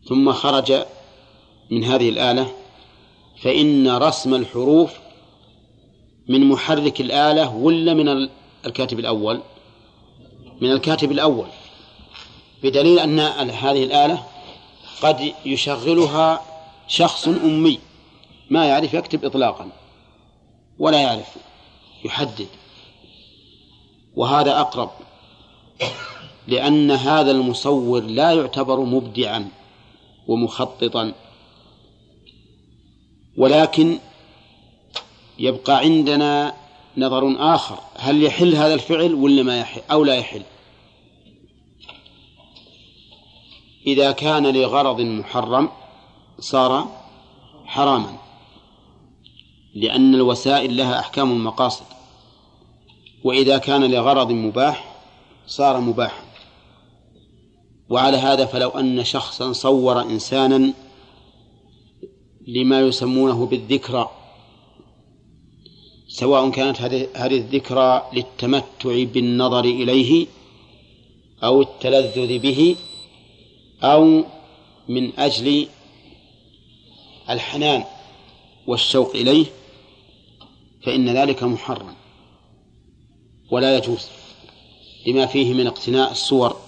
ثم خرج من هذه الآلة فإن رسم الحروف من محرك الآلة ولا من الكاتب الأول؟ من الكاتب الأول. بدليل أن هذه الآلة قد يشغلها شخص أمي ما يعرف يكتب إطلاقا ولا يعرف يحدد. وهذا أقرب. لأن هذا المصور لا يعتبر مبدعا ومخططا. ولكن يبقى عندنا نظر آخر. هل يحل هذا الفعل ولا ما يحل أو لا يحل؟ إذا كان لغرض محرم صار حراما لأن الوسائل لها أحكام المقاصد. وإذا كان لغرض مباح صار مباحا. وعلى هذا فلو أن شخصا صور إنسانا لما يسمونه بالذكرى سواء كانت هذه الذكرى للتمتع بالنظر إليه أو التلذذ به أو من أجل الحنان والشوق إليه فإن ذلك محرم ولا يجوز لما فيه من اقتناء الصور.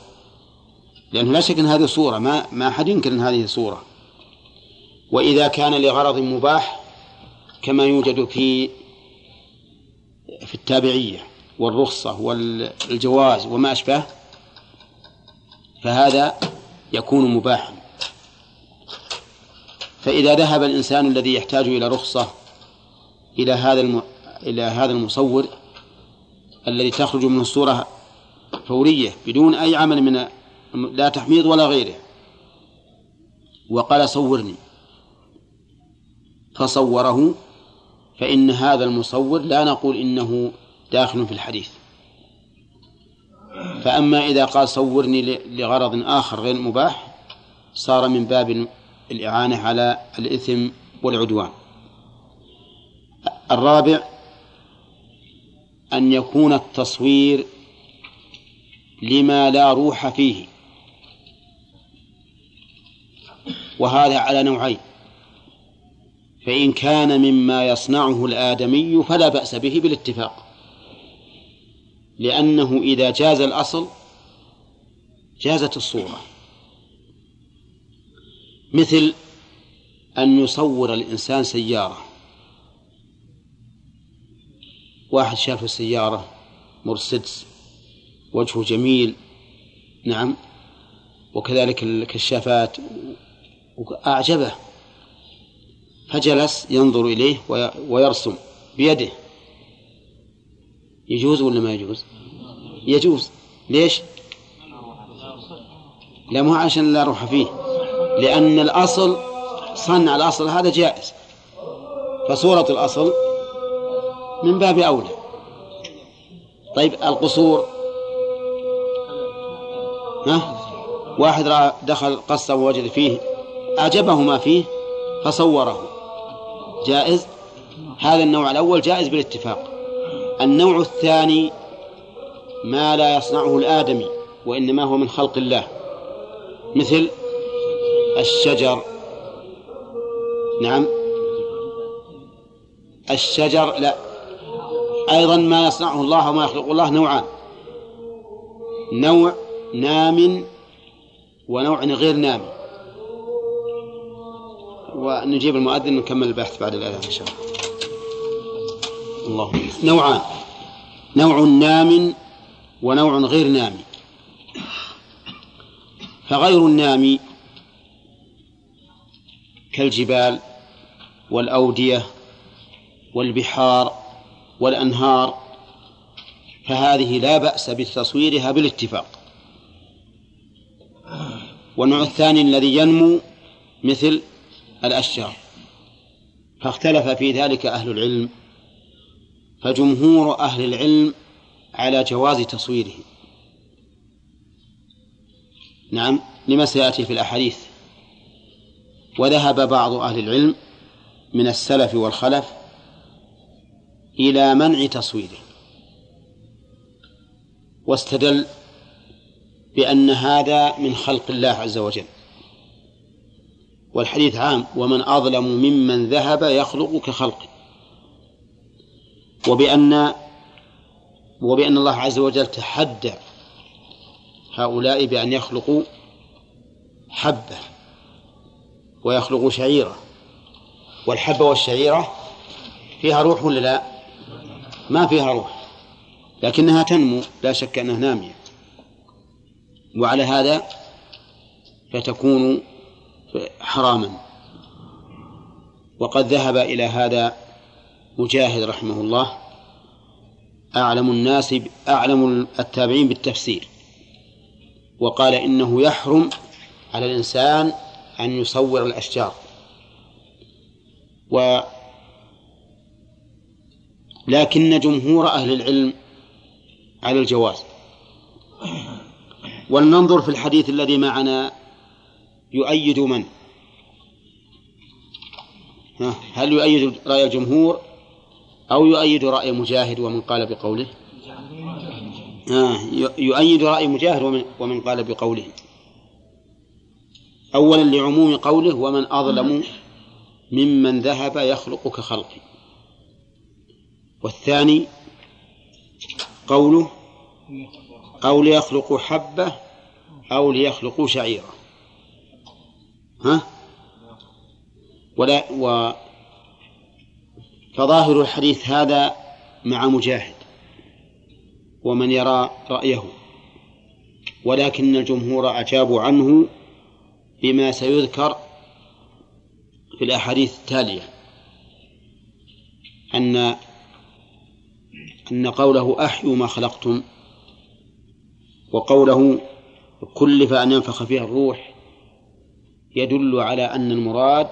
لأنه لا شك أن هذه صورة ما ما أحد ينكر أن هذه صورة وإذا كان لغرض مباح كما يوجد في في التابعية والرخصة والجواز وما أشبه فهذا يكون مباحا. فإذا ذهب الإنسان الذي يحتاج إلى رخصة إلى هذا الم... إلى هذا المصور الذي تخرج منه الصورة فورية بدون أي عمل من لا تحميض ولا غيره. وقال صورني. فصوره فإن هذا المصور لا نقول إنه داخل في الحديث. فأما إذا قال صورني لغرض آخر غير مباح صار من باب الإعانة على الإثم والعدوان. الرابع أن يكون التصوير لما لا روح فيه. وهذا على نوعين. فإن كان مما يصنعه الآدمي فلا بأس به بالاتفاق. لأنه إذا جاز الأصل جازت الصورة. مثل أن يصور الإنسان سيارة. واحد شاف السيارة مرسيدس وجهه جميل نعم وكذلك الكشافات أعجبه فجلس ينظر إليه ويرسم بيده. يجوز ولا ما يجوز؟ يجوز. ليش؟ لا مو عشان لا روح فيه. لأن الأصل صنع الأصل هذا جائز. فصورة الأصل من باب أولى. طيب القصور. ها؟ واحد رأى دخل قصة ووجد فيه أعجبه ما فيه فصوره. جائز؟ هذا النوع الأول جائز بالاتفاق. النوع الثاني ما لا يصنعه الآدمي وإنما هو من خلق الله. مثل الشجر. نعم. الشجر لا. أيضا ما يصنعه الله وما يخلق الله نوعان. نوع نام ونوع غير نام. ونجيب المؤذن ونكمل البحث بعد الأذان إن شاء الله. الله نوعان. نوع نام ونوع غير نام. فغير النام كالجبال والأودية والبحار والأنهار فهذه لا بأس بتصويرها بالاتفاق. والنوع الثاني الذي ينمو مثل الأشجار. فاختلف في ذلك أهل العلم فجمهور أهل العلم على جواز تصويره. نعم لما سيأتي في الأحاديث. وذهب بعض أهل العلم من السلف والخلف إلى منع تصويره. واستدل بأن هذا من خلق الله عز وجل. والحديث عام ومن أظلم ممن ذهب يخلق كخلقه وبأن وبأن الله عز وجل تحدى هؤلاء بأن يخلقوا حبة ويخلقوا شعيرة. والحبة والشعيرة فيها روح ولا لا؟ ما فيها روح لكنها تنمو لا شك أنها نامية. وعلى هذا فتكون حراما. وقد ذهب إلى هذا مجاهد رحمه الله. أعلم الناس أعلم التابعين بالتفسير. وقال إنه يحرم على الإنسان أن يصور الأشجار. و لكن جمهور أهل العلم على الجواز. ولننظر في الحديث الذي معنا يؤيد من؟ هل يؤيد رأي الجمهور أو يؤيد رأي مجاهد ومن قال بقوله؟ يؤيد رأي مجاهد ومن, قال بقوله. أولا لعموم قوله ومن أظلم ممن ذهب يخلق كخلقه والثاني قوله أو ليخلقوا حبة أو ليخلقوا شعيرة ها؟ ولا و فظاهر الحديث هذا مع مجاهد ومن يرى رأيه ولكن الجمهور أجابوا عنه بما سيذكر في الأحاديث التالية أن أن قوله أحيوا ما خلقتم وقوله كلف أن ينفخ فيها الروح يدل على أن المراد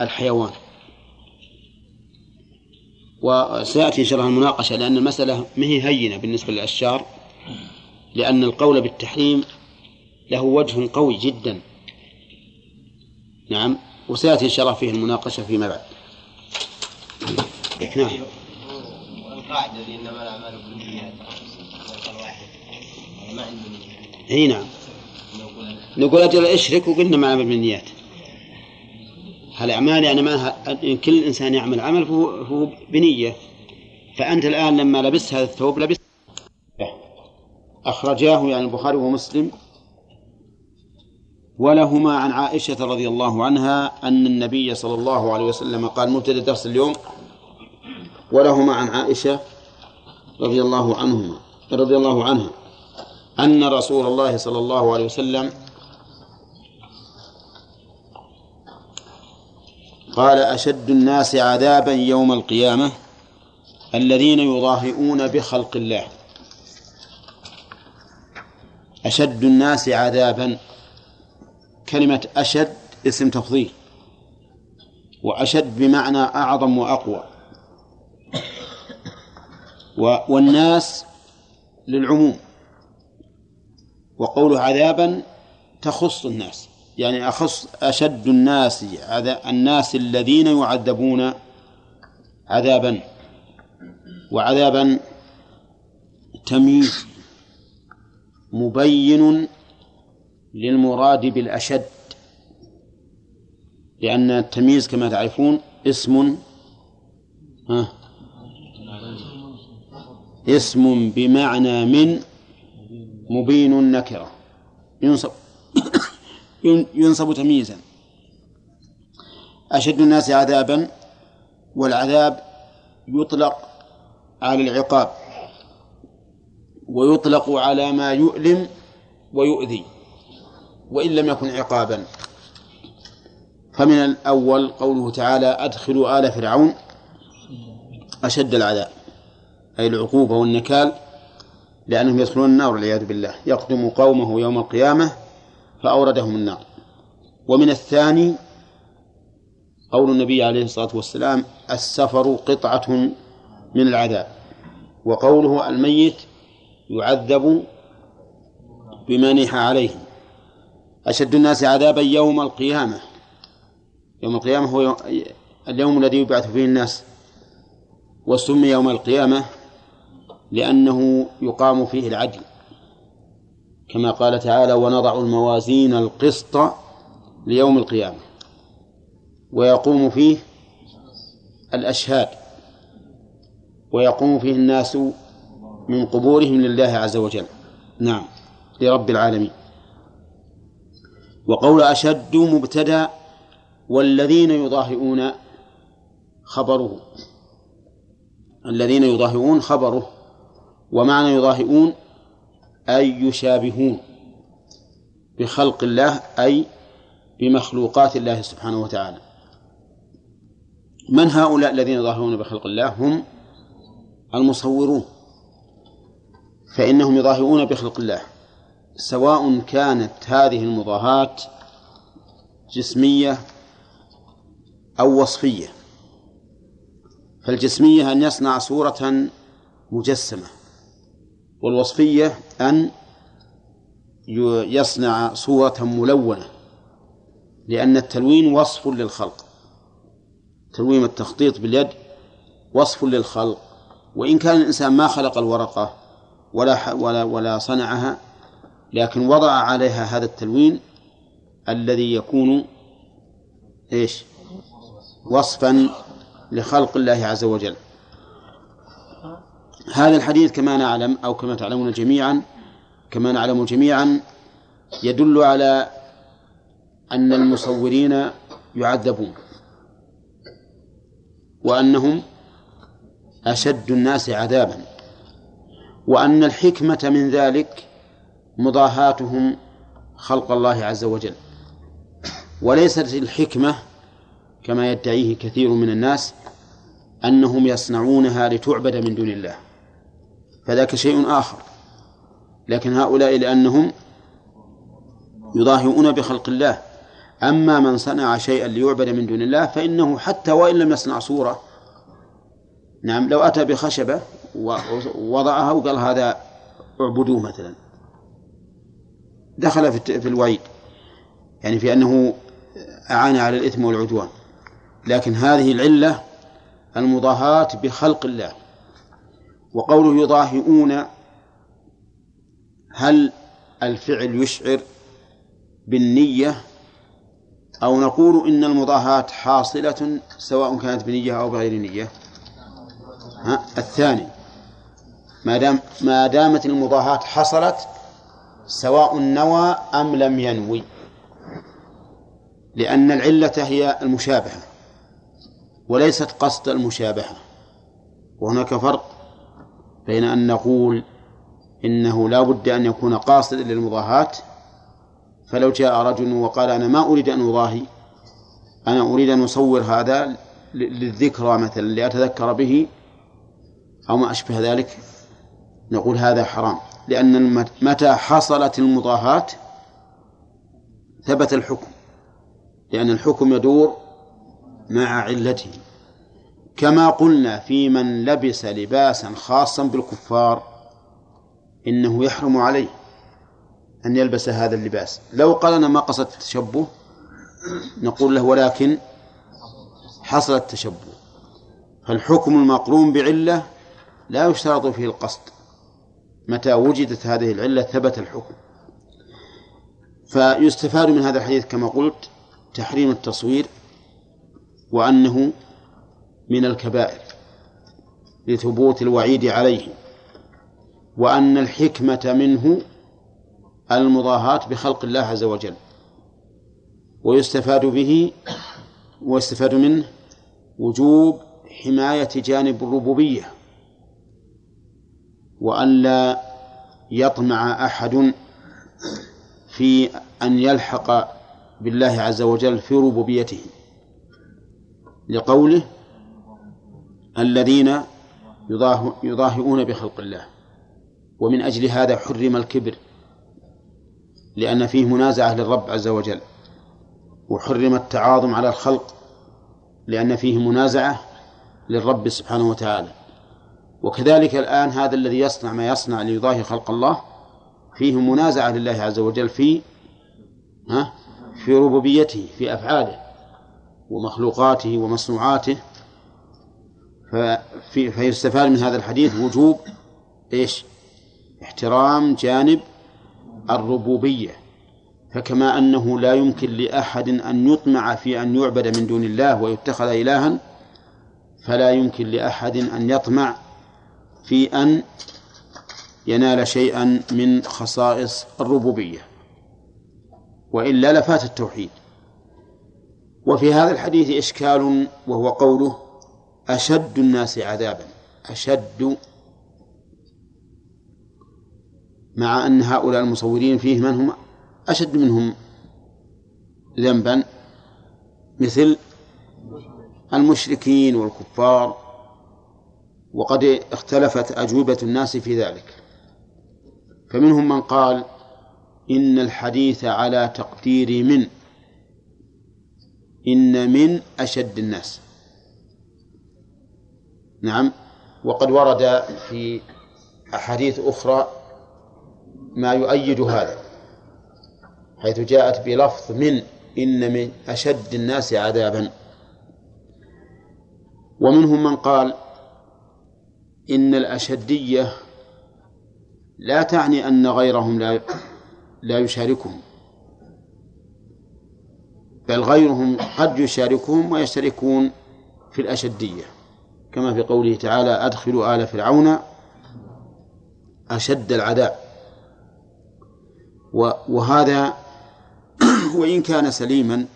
الحيوان. وسيأتي إن شاء الله المناقشة لأن المسألة ما هي هينة بالنسبة للأشجار لأن القول بالتحريم له وجه قوي جدا. نعم وسيأتي إن شاء الله فيه المناقشة فيما بعد. نعم. القاعدة إنما الأعمال بالنيات ما إي نعم. نقول أجل أشرك وقلنا ما عمل بالنيات هالأعمال يعني ما كل إنسان يعمل عمل فهو, فهو بنية. فأنت الآن لما لبست هذا الثوب لبست. أخرجاه يعني البخاري ومسلم. ولهما عن عائشة رضي الله عنها أن النبي صلى الله عليه وسلم قال مبتدأ درس اليوم. ولهما عن عائشة رضي الله عنهما رضي الله عنها أن رسول الله صلى الله عليه وسلم قال أشد الناس عذابا يوم القيامة الذين يضاهئون بخلق الله. أشد الناس عذابا. كلمة أشد اسم تفضيل. وأشد بمعنى أعظم وأقوى. والناس للعموم. وقوله عذابا تخص الناس. يعني أخص أشد الناس الناس الذين يعذبون عذابا وعذابا تمييز مبين للمراد بالأشد لأن التمييز كما تعرفون اسم ها اسم بمعنى من مبين نكرة ينصب. ينصب تمييزا. أشد الناس عذابا والعذاب يطلق على العقاب ويطلق على ما يؤلم ويؤذي وإن لم يكن عقابا. فمن الأول قوله تعالى أدخلوا آل فرعون أشد العذاب أي العقوبة والنكال لأنهم يدخلون النار والعياذ بالله. يقدم قومه يوم القيامة فأوردهم النار. ومن الثاني قول النبي عليه الصلاة والسلام السفر قطعة من العذاب. وقوله الميت يعذب بمنح عليه. أشد الناس عذابا يوم القيامة. يوم القيامة هو اليوم الذي يبعث فيه الناس. وسمي يوم القيامة لأنه يقام فيه العدل. كما قال تعالى ونضع الموازين القسط ليوم القيامة. ويقوم فيه الأشهاد. ويقوم فيه الناس من قبورهم لله عز وجل. نعم. لرب العالمين. وقول أشد مبتدأ والذين يضاهئون خبره. الذين يضاهئون خبره. ومعنى يضاهئون أي يشابهون بخلق الله أي بمخلوقات الله سبحانه وتعالى. من هؤلاء الذين يضاهئون بخلق الله؟ هم المصورون. فإنهم يضاهئون بخلق الله. سواء كانت هذه المضاهاة جسمية أو وصفية. فالجسمية أن يصنع صورة مجسمة والوصفية أن يصنع صورة ملونة لأن التلوين وصف للخلق. تلوين التخطيط باليد وصف للخلق. وإن كان الإنسان ما خلق الورقة ولا ولا ولا صنعها لكن وضع عليها هذا التلوين الذي يكون إيش؟ وصفا لخلق الله عز وجل. هذا الحديث كما نعلم أو كما تعلمون جميعا كما نعلم جميعا يدل على أن المصورين يعذبون وأنهم أشد الناس عذابا وأن الحكمة من ذلك مضاهاتهم خلق الله عز وجل. وليست الحكمة كما يدعيه كثير من الناس أنهم يصنعونها لتعبد من دون الله فذاك شيء آخر. لكن هؤلاء لأنهم يضاهئون بخلق الله. أما من صنع شيئا ليعبد من دون الله فإنه حتى وإن لم يصنع صورة نعم لو أتى بخشبة ووضعها وقال هذا اعبدوه مثلا. دخل في الوعيد يعني في أنه أعان على الإثم والعدوان. لكن هذه العلة المضاهاة بخلق الله. وقوله يضاهئون هل الفعل يشعر بالنية أو نقول إن المضاهاة حاصلة سواء كانت بنية أو بغير نية؟ ها الثاني ما دام ما دامت المضاهاة حصلت سواء نوى أم لم ينوي لأن العلة هي المشابهة وليست قصد المشابهة وهناك فرق بين أن نقول إنه لا بد أن يكون قاصدا للمضاهاة فلو جاء رجل وقال أنا ما أريد أن أضاهي أنا أريد أن أصور هذا للذكرى مثلا لأتذكر به أو ما أشبه ذلك نقول هذا حرام. لأن متى حصلت المضاهاة ثبت الحكم. لأن الحكم يدور مع علته. كما قلنا في من لبس لباسا خاصا بالكفار إنه يحرم عليه أن يلبس هذا اللباس. لو قال أنا ما قصدت التشبه نقول له ولكن حصل التشبه. فالحكم المقرون بعلة لا يشترط فيه القصد. متى وجدت هذه العلة ثبت الحكم. فيستفاد من هذا الحديث كما قلت تحريم التصوير وأنه من الكبائر لثبوت الوعيد عليه وأن الحكمة منه المضاهاة بخلق الله عز وجل ويستفاد به ويستفاد منه وجوب حماية جانب الربوبية وأن لا يطمع أحد في أن يلحق بالله عز وجل في ربوبيته. لقوله الذين يضاهئون بخلق الله. ومن أجل هذا حرم الكبر لأن فيه منازعة للرب عز وجل وحرم التعاظم على الخلق لأن فيه منازعة للرب سبحانه وتعالى وكذلك الآن هذا الذي يصنع ما يصنع ليضاهي خلق الله فيه منازعة لله عز وجل في ها في ربوبيته في أفعاله ومخلوقاته ومصنوعاته ففي فيستفاد من هذا الحديث وجوب إيش؟ احترام جانب الربوبية فكما أنه لا يمكن لأحد أن يطمع في أن يعبد من دون الله ويتخذ إلها فلا يمكن لأحد أن يطمع في أن ينال شيئا من خصائص الربوبية. وإلا لفات التوحيد. وفي هذا الحديث إشكال وهو قوله أشد الناس عذابا أشد مع أن هؤلاء المصورين فيه من هم أشد منهم ذنبا مثل المشركين والكفار وقد اختلفت أجوبة الناس في ذلك. فمنهم من قال إن الحديث على تقدير من إن من أشد الناس. نعم. وقد ورد في أحاديث أخرى ما يؤيد هذا حيث جاءت بلفظ من إن من أشد الناس عذابا. ومنهم من قال إن الأشدية لا تعني أن غيرهم لا لا يشاركهم بل غيرهم قد يشاركهم ويشتركون في الأشدية. كما في قوله تعالى أدخلوا آل فرعون أشد العذاب. وهذا (clears throat) وإن كان سليما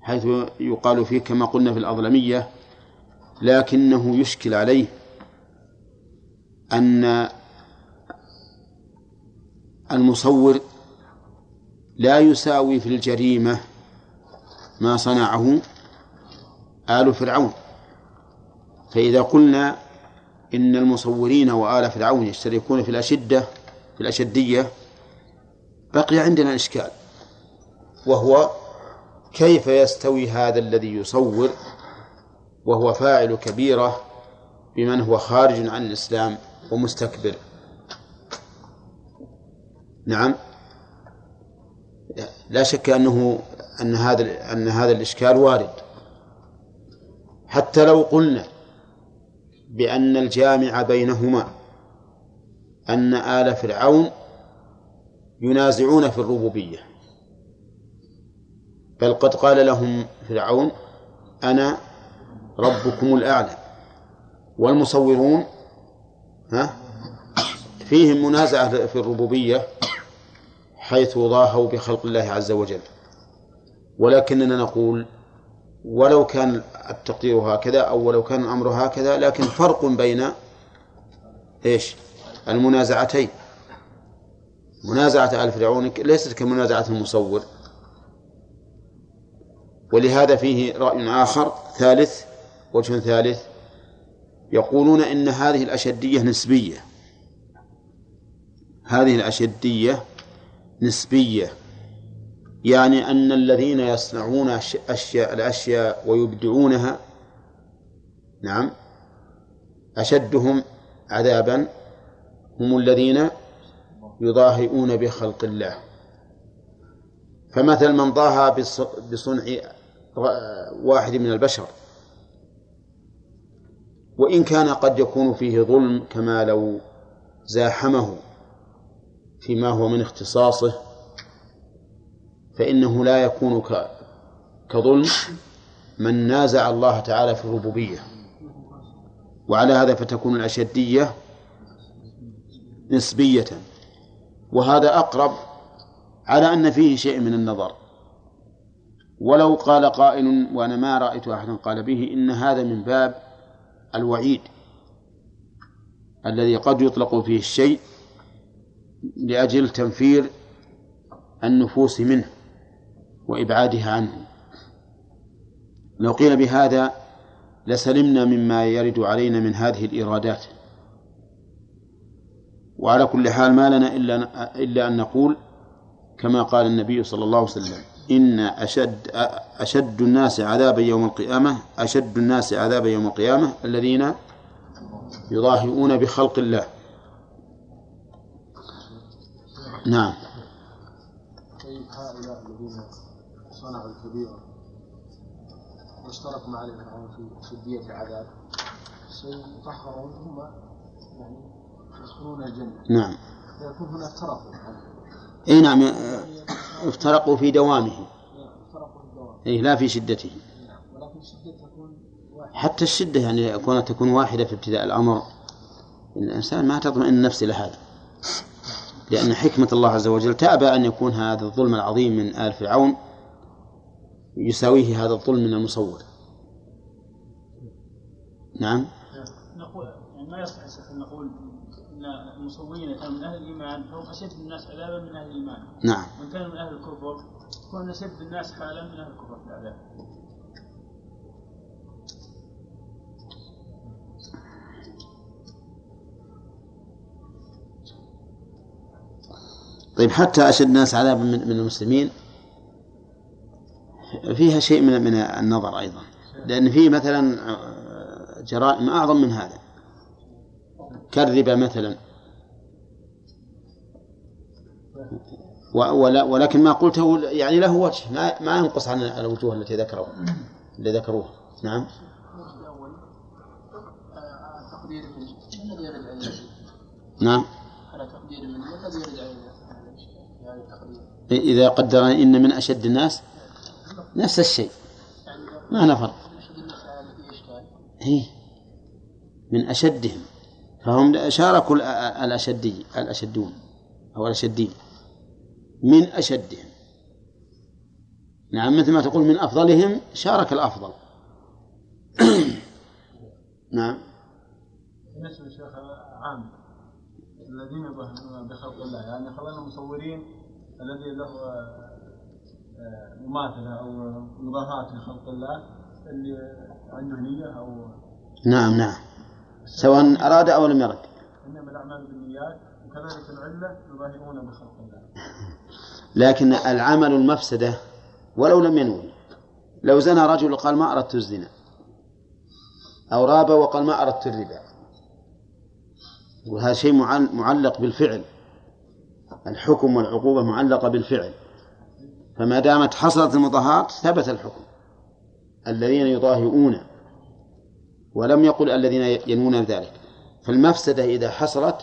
حيث يقال فيه كما قلنا في الأظلمية لكنه يشكل عليه أن المصور لا يساوي في الجريمة ما صنعه آل فرعون. فإذا قلنا إن المصورين وآل فرعون يشتركون في الأشدة في الأشدية بقي عندنا إشكال وهو كيف يستوي هذا الذي يصور وهو فاعل كبيرة بمن هو خارج عن الإسلام ومستكبر. نعم. لا شك أنه أن هذا أن هذا الإشكال وارد. حتى لو قلنا بأن الجامع بينهما أن آل فرعون ينازعون في الربوبية. بل قد قال لهم فرعون أنا ربكم الأعلى. والمصورون ها فيهم منازعة في الربوبية حيث ضاهوا بخلق الله عز وجل. ولكننا نقول ولو كان التقدير هكذا أو ولو كان الأمر هكذا لكن فرق بين إيش؟ المنازعتين. منازعة آل فرعون ليست كمنازعة المصور. ولهذا فيه رأي آخر ثالث وجه ثالث. يقولون إن هذه الأشدية نسبية. هذه الأشدية نسبية. يعني أن الذين يصنعون أشياء الأشياء ويبدعونها نعم أشدهم عذابا هم الذين يضاهئون بخلق الله. فمثل من ضاهى بصنع واحد من البشر. وإن كان قد يكون فيه ظلم كما لو زاحمه فيما هو من اختصاصه فإنه لا يكون كظلم من نازع الله تعالى في الربوبية. وعلى هذا فتكون الأشدية نسبية. وهذا أقرب على أن فيه شيء من النظر. ولو قال قائل وأنا ما رأيت أحدا قال به إن هذا من باب الوعيد الذي قد يطلق فيه الشيء لأجل تنفير النفوس منه وإبعادها عنه. لو قيل بهذا لسلمنا مما يرد علينا من هذه الإيرادات وعلى كل حال ما لنا إلا إلا أن نقول كما قال النبي صلى الله عليه وسلم إن أشد أشد الناس عذابا يوم القيامة أشد الناس عذابا يوم القيامة الذين يضاهئون بخلق الله. نعم. طيب هؤلاء الذين صنعوا الكبيرة واشتركوا مع الفرعون في شدية العذاب. سيطهرون ثم يعني يدخلون الجنة. نعم. فيكون هناك ترف. إي نعم افترقوا في دوامه. افترقوا في الدوام أي لا في شدته. ولكن شدة تكون واحدة. حتى الشدة يعني كونها تكون واحدة في ابتداء الأمر. إن الإنسان ما تطمئن النفس إلى هذا لأن حكمة الله عز وجل تأبى أن يكون هذا الظلم العظيم من آل فرعون يساويه هذا الظلم من المصور. نعم. نقول يعني ما يصح نقول إن المصورين كانوا من أهل الإيمان فهم أشد الناس عذابا من أهل الإيمان. نعم. وان كانوا من أهل الكفر فهم أشد الناس حالا من أهل الكفر في العذاب طيب حتى أشد الناس عذابا من من المسلمين فيها شيء من من النظر أيضا. لأن في مثلا جرائم أعظم من هذا. كالربا مثلا. ولكن ما قلته يعني له وجه ما ما ينقص عن الوجوه التي ذكروا اللي ذكروها نعم. نعم. إذا قدر إن من أشد الناس نفس الشيء. ما نفر هي من أشدهم. فهم شاركوا ال- الأشدي الأشدون أو الأشدين من أشدهم. نعم مثل ما تقول من أفضلهم شارك الأفضل. (coughs) نعم. بالنسبة للشيخ عام الذين يظهرون بخلق الله يعني خلينا المصورين الذي له آه، آه، مماثلة أو مضاهاة لخلق الله اللي عنده نية أو نعم نعم. سواء أراد أو لم يرد. إنما الأعمال بالنيات وكذلك العلة يظاهرون بخلق الله. لكن العمل المفسدة ولو لم ينوي. لو زنى رجل وقال ما أردت الزنا. أو راب وقال ما أردت الربا. وهذا شيء معل- معلق بالفعل. الحكم والعقوبة معلقة بالفعل. فما دامت حصلت المضاهات ثبت الحكم. الذين يضاهئون. ولم يقل الذين ينوون ذلك. فالمفسدة إذا حصلت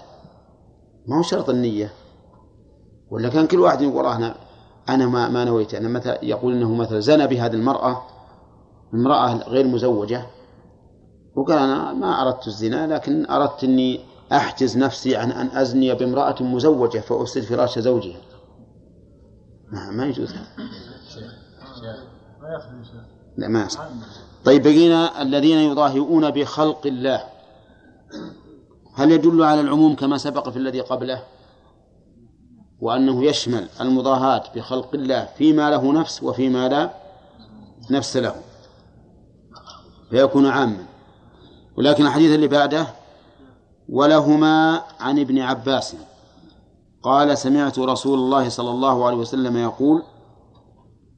ما هو شرط النية؟ ولا كان كل واحد يقول أنا أنا ما ما نويت. أنا مثلا يقول أنه مثلا زنى بهذه المرأة امرأة غير مزوجة وقال أنا ما أردت الزنا لكن أردت أني أحجز نفسي عن أن أزني بامرأة مزوجة فأفسد فراش زوجها. ما, ما يجوز. هذا. لا ما يصح. طيب بقينا الذين يضاهئون بخلق الله. هل يدل على العموم كما سبق في الذي قبله؟ وأنه يشمل المضاهاة بخلق الله فيما له نفس وفيما لا نفس له. فيكون عاما. ولكن الحديث اللي بعده ولهما عن ابن عباس. قال سمعت رسول الله صلى الله عليه وسلم يقول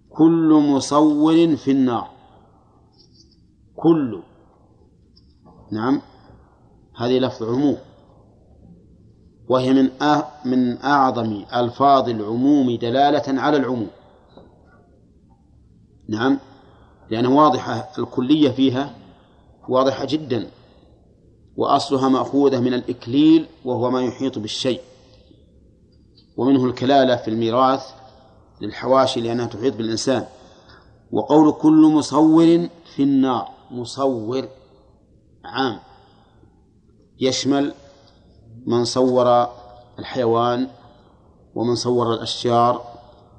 كل مصور في النار. كل نعم. هذه لفظ عموم. وهي من من أعظم ألفاظ العموم دلالة على العموم. نعم. لأنها واضحة الكلية فيها واضحة جدا. وأصلها مأخوذة من الإكليل وهو ما يحيط بالشيء. ومنه الكلالة في الميراث للحواشي لأنها تحيط بالإنسان. وقول كل مصور في النار. مصور عام. يشمل من صور الحيوان ومن صور الأشجار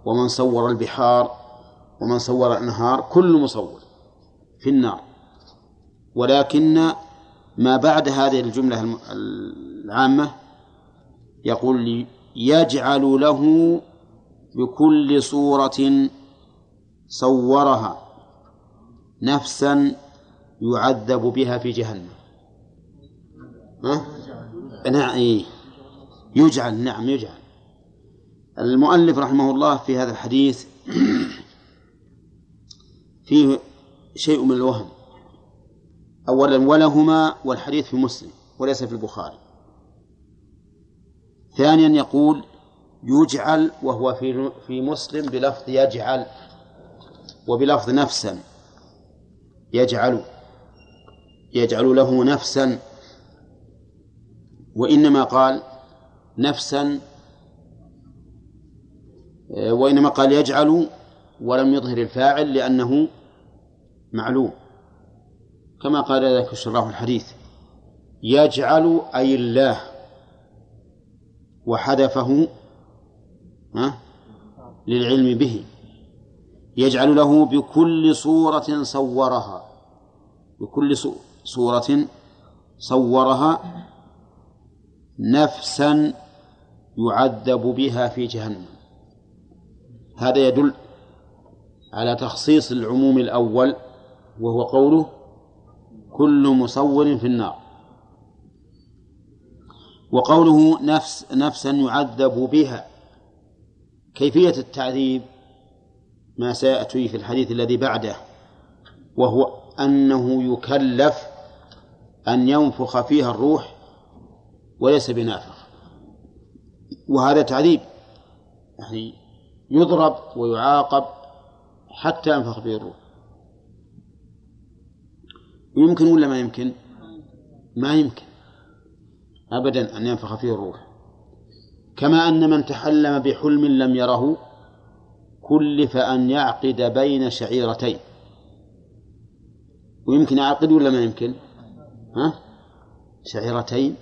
ومن صور البحار ومن صور الأنهار كل مصور في النار. ولكن ما بعد هذه الجملة العامة يقول يجعل له بكل صورة صورها نفسا يعذب بها في جهنم. ها؟ نعم إيه. يجعل نعم يجعل. المؤلف رحمه الله في هذا الحديث (clears throat) فيه شيء من الوهم. أولا ولهما والحديث في مسلم وليس في البخاري. ثانيا يقول يجعل وهو في في مسلم بلفظ يجعل وبلفظ نفسا يجعل. يجعل له نفسا. وإنما قال نفسا آه، وإنما قال يجعل ولم يظهر الفاعل لأنه معلوم. كما قال ذلك شراح الحديث يجعل أي الله وحذفه للعلم به. يجعل له بكل صورة صورها بكل صورة صورها نفسا يعذب بها في جهنم. هذا يدل على تخصيص العموم الأول وهو قوله كل مصور في النار. وقوله نفس نفسا يعذب بها. كيفية التعذيب؟ ما سيأتي في الحديث الذي بعده وهو أنه يكلف أن ينفخ فيها الروح وليس بنافخ. وهذا تعذيب. يعني يضرب ويعاقب حتى ينفخ فيه الروح. يمكن ولا ما يمكن؟ ما يمكن أبدا أن ينفخ فيه الروح. كما أن من تحلم بحلم لم يره كلف أن يعقد بين شعيرتين. ويمكن يعقد ولا ما يمكن؟ ها؟ شعيرتين؟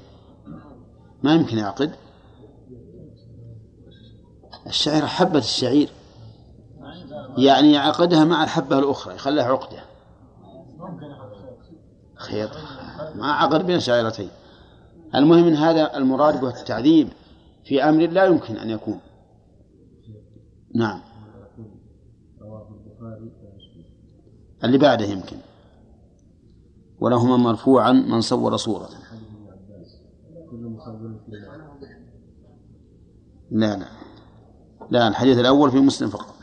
ما يمكن يعقد. الشعيرة حبة الشعير. يعني يعقدها مع الحبة الأخرى يخليها عقدة. خير. ما عقد بين شعيرتين. المهم من هذا المراد به التعذيب في أمر لا يمكن أن يكون. نعم. اللي بعده يمكن. ولهما مرفوعا من صور صورة. لا لا. لا الحديث الأول في مسلم فقط.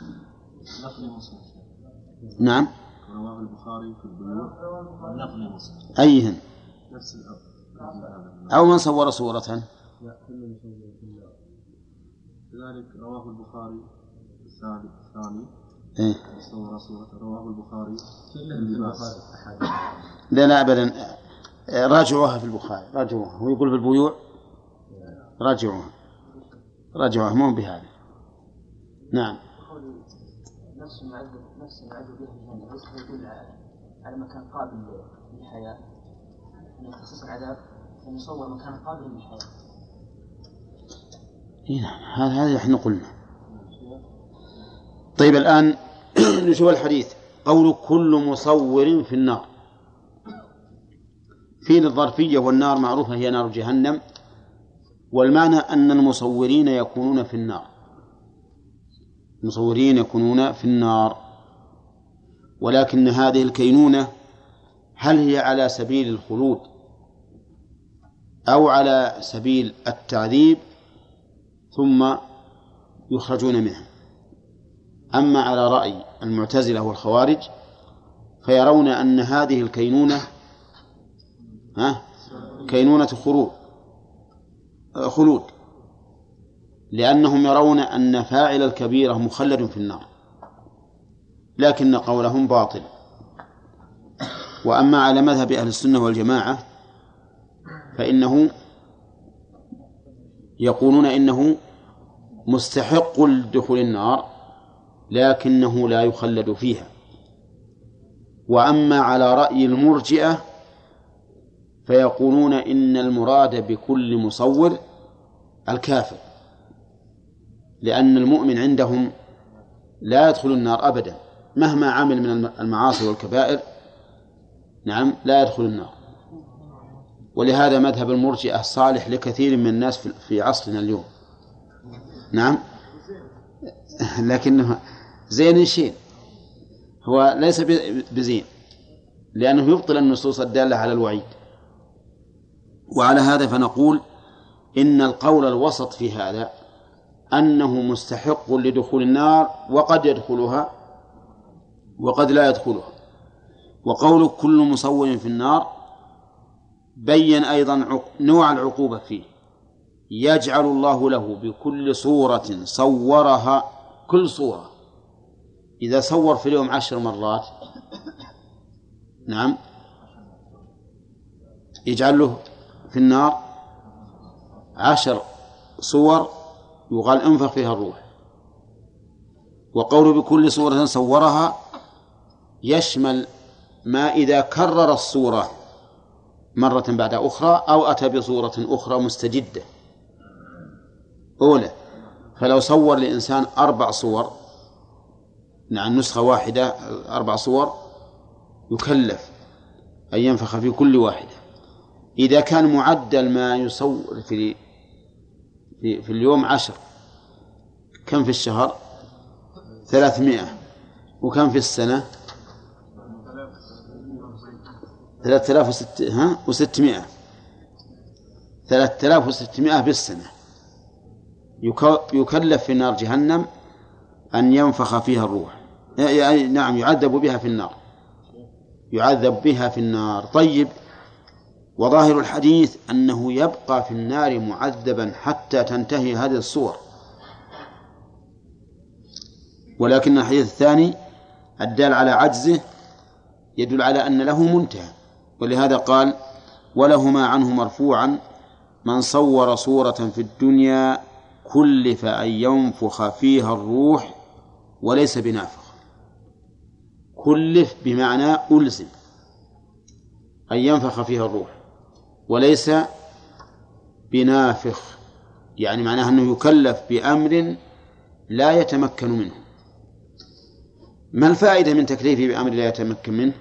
نعم. رواه البخاري في البيوع. ونقل مسلم أيهن. نفس أو من صور صورة. لا كذلك رواه البخاري الثاني. إيه؟ رواه البخاري لا لا أبدا راجعوها في البخاري راجعوها. هو يقول في البيوع راجعوها. راجعوها مو بهذا نعم. نفس معذب نفس يدل على مكان قابل للحياة من تخصيص العذاب فنصور مكان قابل للحياة إيه نعم. هذا هذا إحنا قلنا. طيب الآن (clears throat) نشوف الحديث. قول كل مصور في النار. في الظرفية والنار معروفة هي نار جهنم. والمعنى أن المصورين يكونون في النار. المصورين يكونون في النار. ولكن هذه الكينونة هل هي على سبيل الخلود أو على سبيل التعذيب؟ ثم يخرجون منها. أما على رأي المعتزلة والخوارج فيرون أن هذه الكينونة ها كينونة خروج خلود لأنهم يرون أن فاعل الكبيرة مخلد في النار لكن قولهم باطل. وأما على مذهب أهل السنة والجماعة فإنه يقولون إنه مستحق لدخول النار لكنه لا يخلد فيها. وأما على رأي المرجئة فيقولون إن المراد بكل مصور الكافر لأن المؤمن عندهم لا يدخل النار أبدا. مهما عمل من المعاصي والكبائر نعم لا يدخل النار. ولهذا مذهب المرجئة صالح لكثير من الناس في عصرنا اليوم. نعم؟ لكنه زين شين. هو ليس بزين. لأنه يبطل النصوص الدالة على الوعيد. وعلى هذا فنقول إن القول الوسط في هذا أنه مستحق لدخول النار وقد يدخلها وقد لا يدخلها. وقول كل مصور في النار بين أيضا نوع العقوبة فيه. يجعل الله له بكل صورة صورها كل صورة. إذا صور في اليوم عشر مرات نعم يجعل له في النار عشر صور يقال انفخ فيها الروح. وقوله بكل صورة صورها يشمل ما إذا كرر الصورة مرة بعد أخرى أو أتى بصورة أخرى مستجدة. أولى فلو صور لإنسان أربع صور نعم نسخة واحدة أربع صور يكلف أن ينفخ في كل واحدة. إذا كان معدل ما يصور في في, في اليوم عشر. كم في الشهر؟ ثلاثمائة. وكم في السنة؟ ثلاثة آلاف وست ها؟ وستمائة. ثلاثة آلاف وستمائة بالسنة يكلف في نار جهنم أن ينفخ فيها الروح. يعني نعم يعذب بها في النار. يعذب بها في النار. طيب وظاهر الحديث أنه يبقى في النار معذبا حتى تنتهي هذه الصور. ولكن الحديث الثاني الدال على عجزه يدل على أن له منتهى. ولهذا قال ولهما عنه مرفوعا من صور صورة في الدنيا كلف أن ينفخ فيها الروح وليس بنافخ. كلف بمعنى ألزم أن ينفخ فيها الروح وليس بنافخ يعني معناه أنه يكلف بأمر لا يتمكن منه. ما الفائدة من تكليفه بأمر لا يتمكن منه؟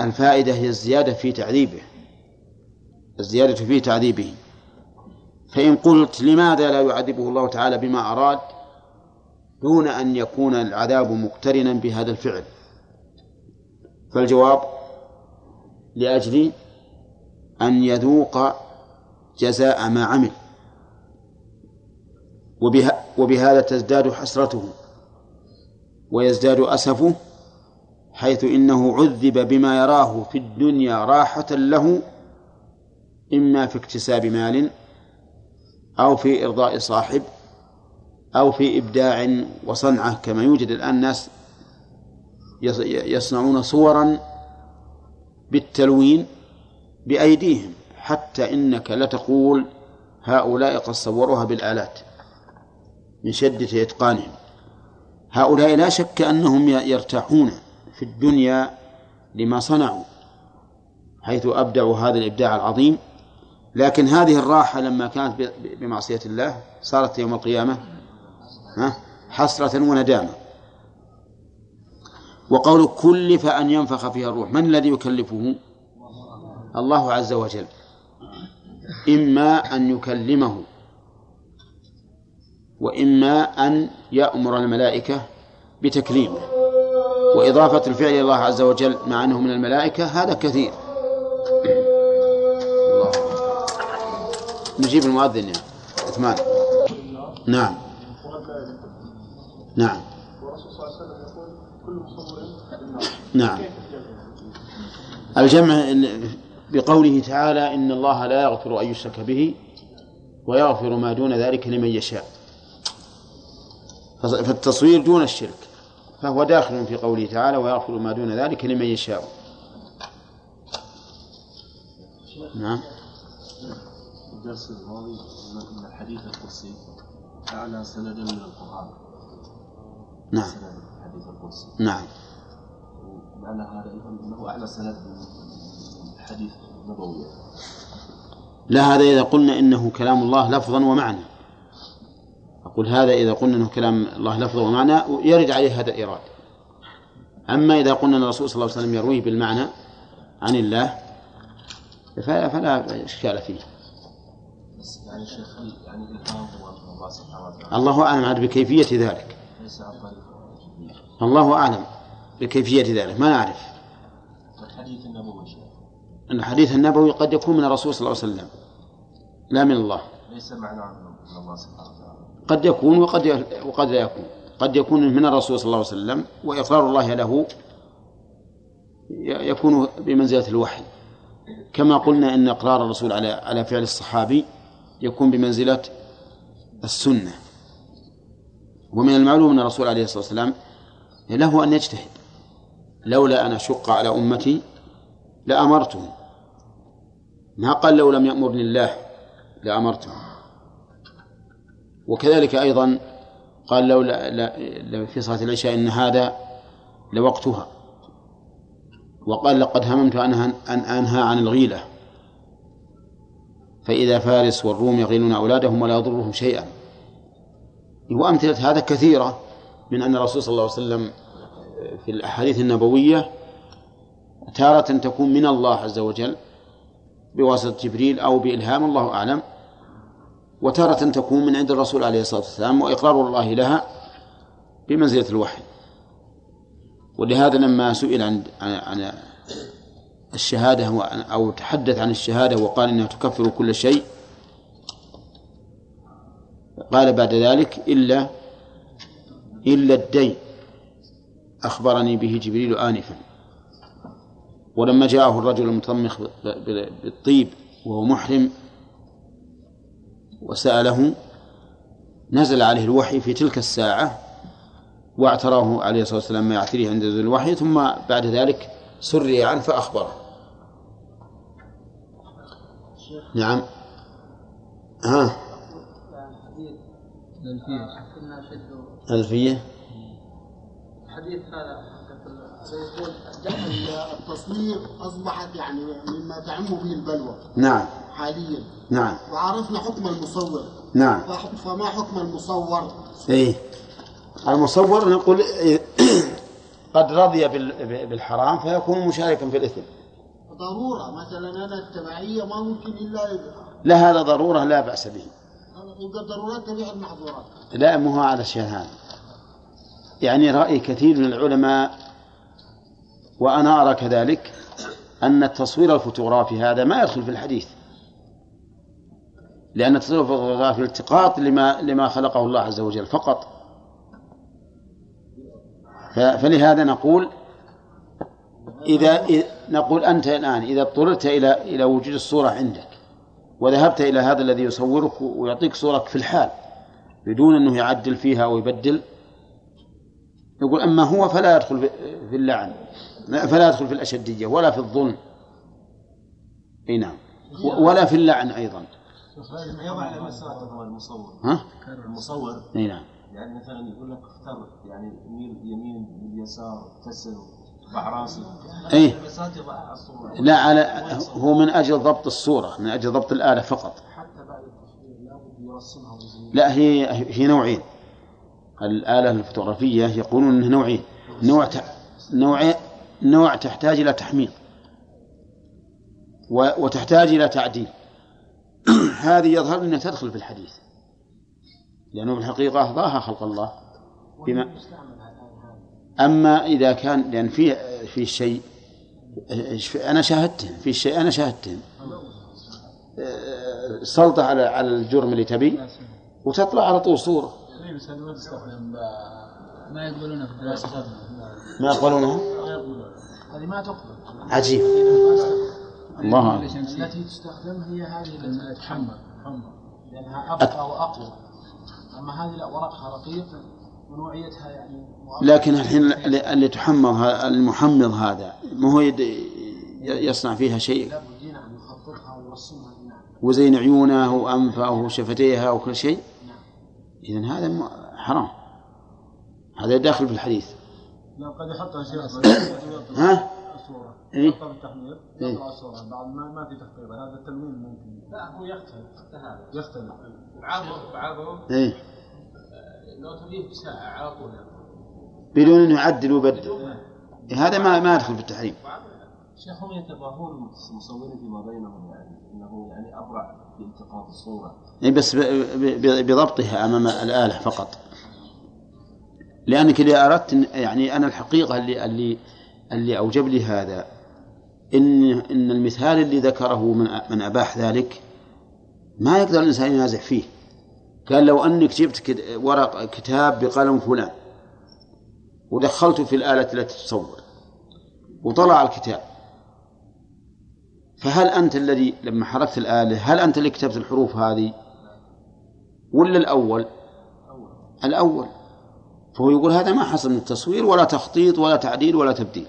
الفائدة هي الزيادة في تعذيبه الزيادة في تعذيبه. فإن قلت لماذا لا يعذبه الله تعالى بما أراد؟ دون أن يكون العذاب مقترنا بهذا الفعل. فالجواب لأجل أن يذوق جزاء ما عمل. وبها وبهذا تزداد حسرته ويزداد أسفه حيث إنه عذب بما يراه في الدنيا راحة له إما في اكتساب مال أو في إرضاء صاحب أو في إبداع وصنعة كما يوجد الآن ناس يصنعون صورا بالتلوين بأيديهم حتى إنك لتقول هؤلاء قد صوروها بالآلات من شدة إتقانهم. هؤلاء لا شك أنهم يرتاحون في الدنيا لما صنعوا حيث أبدعوا هذا الإبداع العظيم. لكن هذه الراحة لما كانت بمعصية الله صارت يوم القيامة حسرة وندامة. وقول كلف أن ينفخ فيها الروح. من الذي يكلفه؟ الله عز وجل. إما أن يكلمه. وإما أن يأمر الملائكة بتكليمه وإضافة الفعل إلى الله عز وجل مع أنه من الملائكة هذا كثير. الله. نجيب المؤذن يا عثمان. نعم. نعم. والرسول صلى الله عليه وسلم يقول كل مصور نعم. الجمع بقوله تعالى إن الله لا يغفر أن يشرك به ويغفر ما دون ذلك لمن يشاء. فالتصوير دون الشرك. فهو داخل في قوله تعالى ويغفر ما دون ذلك لمن يشاء. نعم. الدرس الماضي إن الحديث القدسي أعلى سندا من القرآن. نعم. الحديث القدسي نعم. ومعنى هذا أيضا إنه أعلى سند من الحديث النبوي. لا هذا إذا قلنا إنه كلام الله لفظا ومعنى. أقول هذا إذا قلنا أنه كلام الله لفظه ومعنى يرد عليه هذا الإيراد أما إذا قلنا أن الرسول صلى الله عليه وسلم يرويه بالمعنى عن الله فلا إشكال فيه. يعني شيخ يعني الله سبحانه وتعالى. الله أعلم عاد بكيفية ذلك. ليس عن طريق الله أعلم بكيفية ذلك ما نعرف. الحديث النبوي الحديث النبوي قد يكون من الرسول صلى الله عليه وسلم. لا من الله. ليس معنى من الله سبحانه وتعالى. قد يكون وقد وقد لا يكون. قد يكون من الرسول صلى الله عليه وسلم وإقرار الله له يكون بمنزلة الوحي. كما قلنا إن إقرار الرسول على على فعل الصحابي يكون بمنزلة السنة. ومن المعلوم أن الرسول عليه الصلاة والسلام له أن يجتهد. لولا أن أشق على أمتي لأمرتهم. ما قال لو لم يأمرني الله لأمرتهم. وكذلك أيضا قال لو لا لا لا في صلاة العشاء إن هذا لوقتها. وقال لقد هممت أن أن أنهى عن الغيلة. فإذا فارس والروم يغيلون أولادهم ولا يضرهم شيئا. وأمثلة هذا كثيرة. من أن الرسول صلى الله عليه وسلم في الأحاديث النبوية تارة تكون من الله عز وجل بواسطة جبريل أو بإلهام الله أعلم. وتارة تكون من عند الرسول عليه الصلاة والسلام وإقرار الله لها بمنزلة الوحي. ولهذا لما سئل عن عن الشهادة أو تحدث عن الشهادة وقال إنها تكفر كل شيء قال بعد ذلك إلا إلا الدين. أخبرني به جبريل آنفا. ولما جاءه الرجل المتضمخ بالطيب وهو محرم وسأله نزل عليه الوحي في تلك الساعة واعتراه عليه الصلاة والسلام ما يعتريه عند نزول الوحي ثم بعد ذلك سري عنه فأخبره. نعم. ها؟ ألفية. الحديث هذا سيقول التصوير أصبحت يعني مما تعم به البلوى نعم. حاليا. نعم. وعرفنا حكم المصور. نعم. فما حكم المصور؟ إيه. المصور نقول إيه، (clears throat) قد رضي بالحرام فيكون مشاركا في الإثم. ضرورة مثلا أنا التبعية ما ممكن إلا لا هذا ضرورة لا بأس به. الضرورات تبيع المحظورات. لا مو على الشيء هذا. يعني رأي كثير من العلماء وأنا أرى كذلك أن التصوير الفوتوغرافي هذا ما يدخل في الحديث. لأن التصوير الفوتوغرافي التقاط لما لما خلقه الله عز وجل فقط. فلهذا نقول إذا نقول أنت الآن إذا اضطررت إلى إلى وجود الصورة عندك وذهبت إلى هذا الذي يصورك ويعطيك صورك في الحال بدون أنه يعدل فيها أو يبدل. يقول أما هو فلا يدخل في اللعن فلا يدخل في الأشدية ولا في الظلم. أي نعم. ولا في اللعن أيضا. يضع المصور ها؟ المصور. أي نعم. يعني مثلا يقول لك اختر يعني يمين ميل يسار راسي اي لا على هو من أجل ضبط الصورة من أجل ضبط الآلة فقط. حتى بعد لا هي هي نوعين. الآلة الفوتوغرافية يقولون أنها نوعين. نوع نوع نوع تحتاج إلى تحميض وتحتاج إلى تعديل. (clears throat) هذه يظهر أنها تدخل في الحديث. لأنه بالحقيقة ضاها خلق الله. بما أما إذا كان لأن في في شيء أنا شاهدته في شيء أنا شاهدته سلطة على على الجرم اللي تبي وتطلع على طول صورة. ما يقبلونها في الدراسة؟ ما يقبلونها؟ هذه ما تقبل. عجيب. الله التي تستخدم هي هذه التي تحمل. لأنها أبقى وأقوى. أما هذه لا ورقها رقيق. ونوعيتها يعني لكن الحين اللي تحمض المحمض هذا ما هو يصنع فيها شيء؟ لابد نعم يخططها ويرسمها نعم. وزين عيونه وأنفه وشفتيها وكل شيء؟ إذا هذا حرام. هذا داخل في الحديث. لا قد يحطها شيخ (coughs) ها؟ الصورة إيه؟ يحطها بالتحمير إيه؟ الصورة. بعد ما ما في تحقيق هذا التلوين ممكن. لا هو يختلف. حتى هذا يختلف. بعضهم بعضهم إيه؟ لو تبيه بساعة على طول. بدون أنه يعدل ويبدل. هذا ما ما يدخل في التحريم. شيخ هم يتباهون المصورين فيما بينهم يعني إنه يعني أبرع في التقاط الصورة. إيه بس بضبطها أمام الآلة فقط. لأنك إذا أردت إن- يعني أنا الحقيقة اللي اللي اللي أوجب لي هذا إن إن المثال اللي ذكره من من أباح ذلك ما يقدر الإنسان ينازع فيه. قال لو أنك جبت ورق كتاب بقلم فلان ودخلته في الآلة التي تصور وطلع الكتاب فهل أنت الذي لما حركت الآلة هل أنت اللي كتبت الحروف هذه؟ ولا الأول؟ الأول. فهو يقول هذا ما حصل من التصوير ولا تخطيط ولا تعديل ولا تبديل.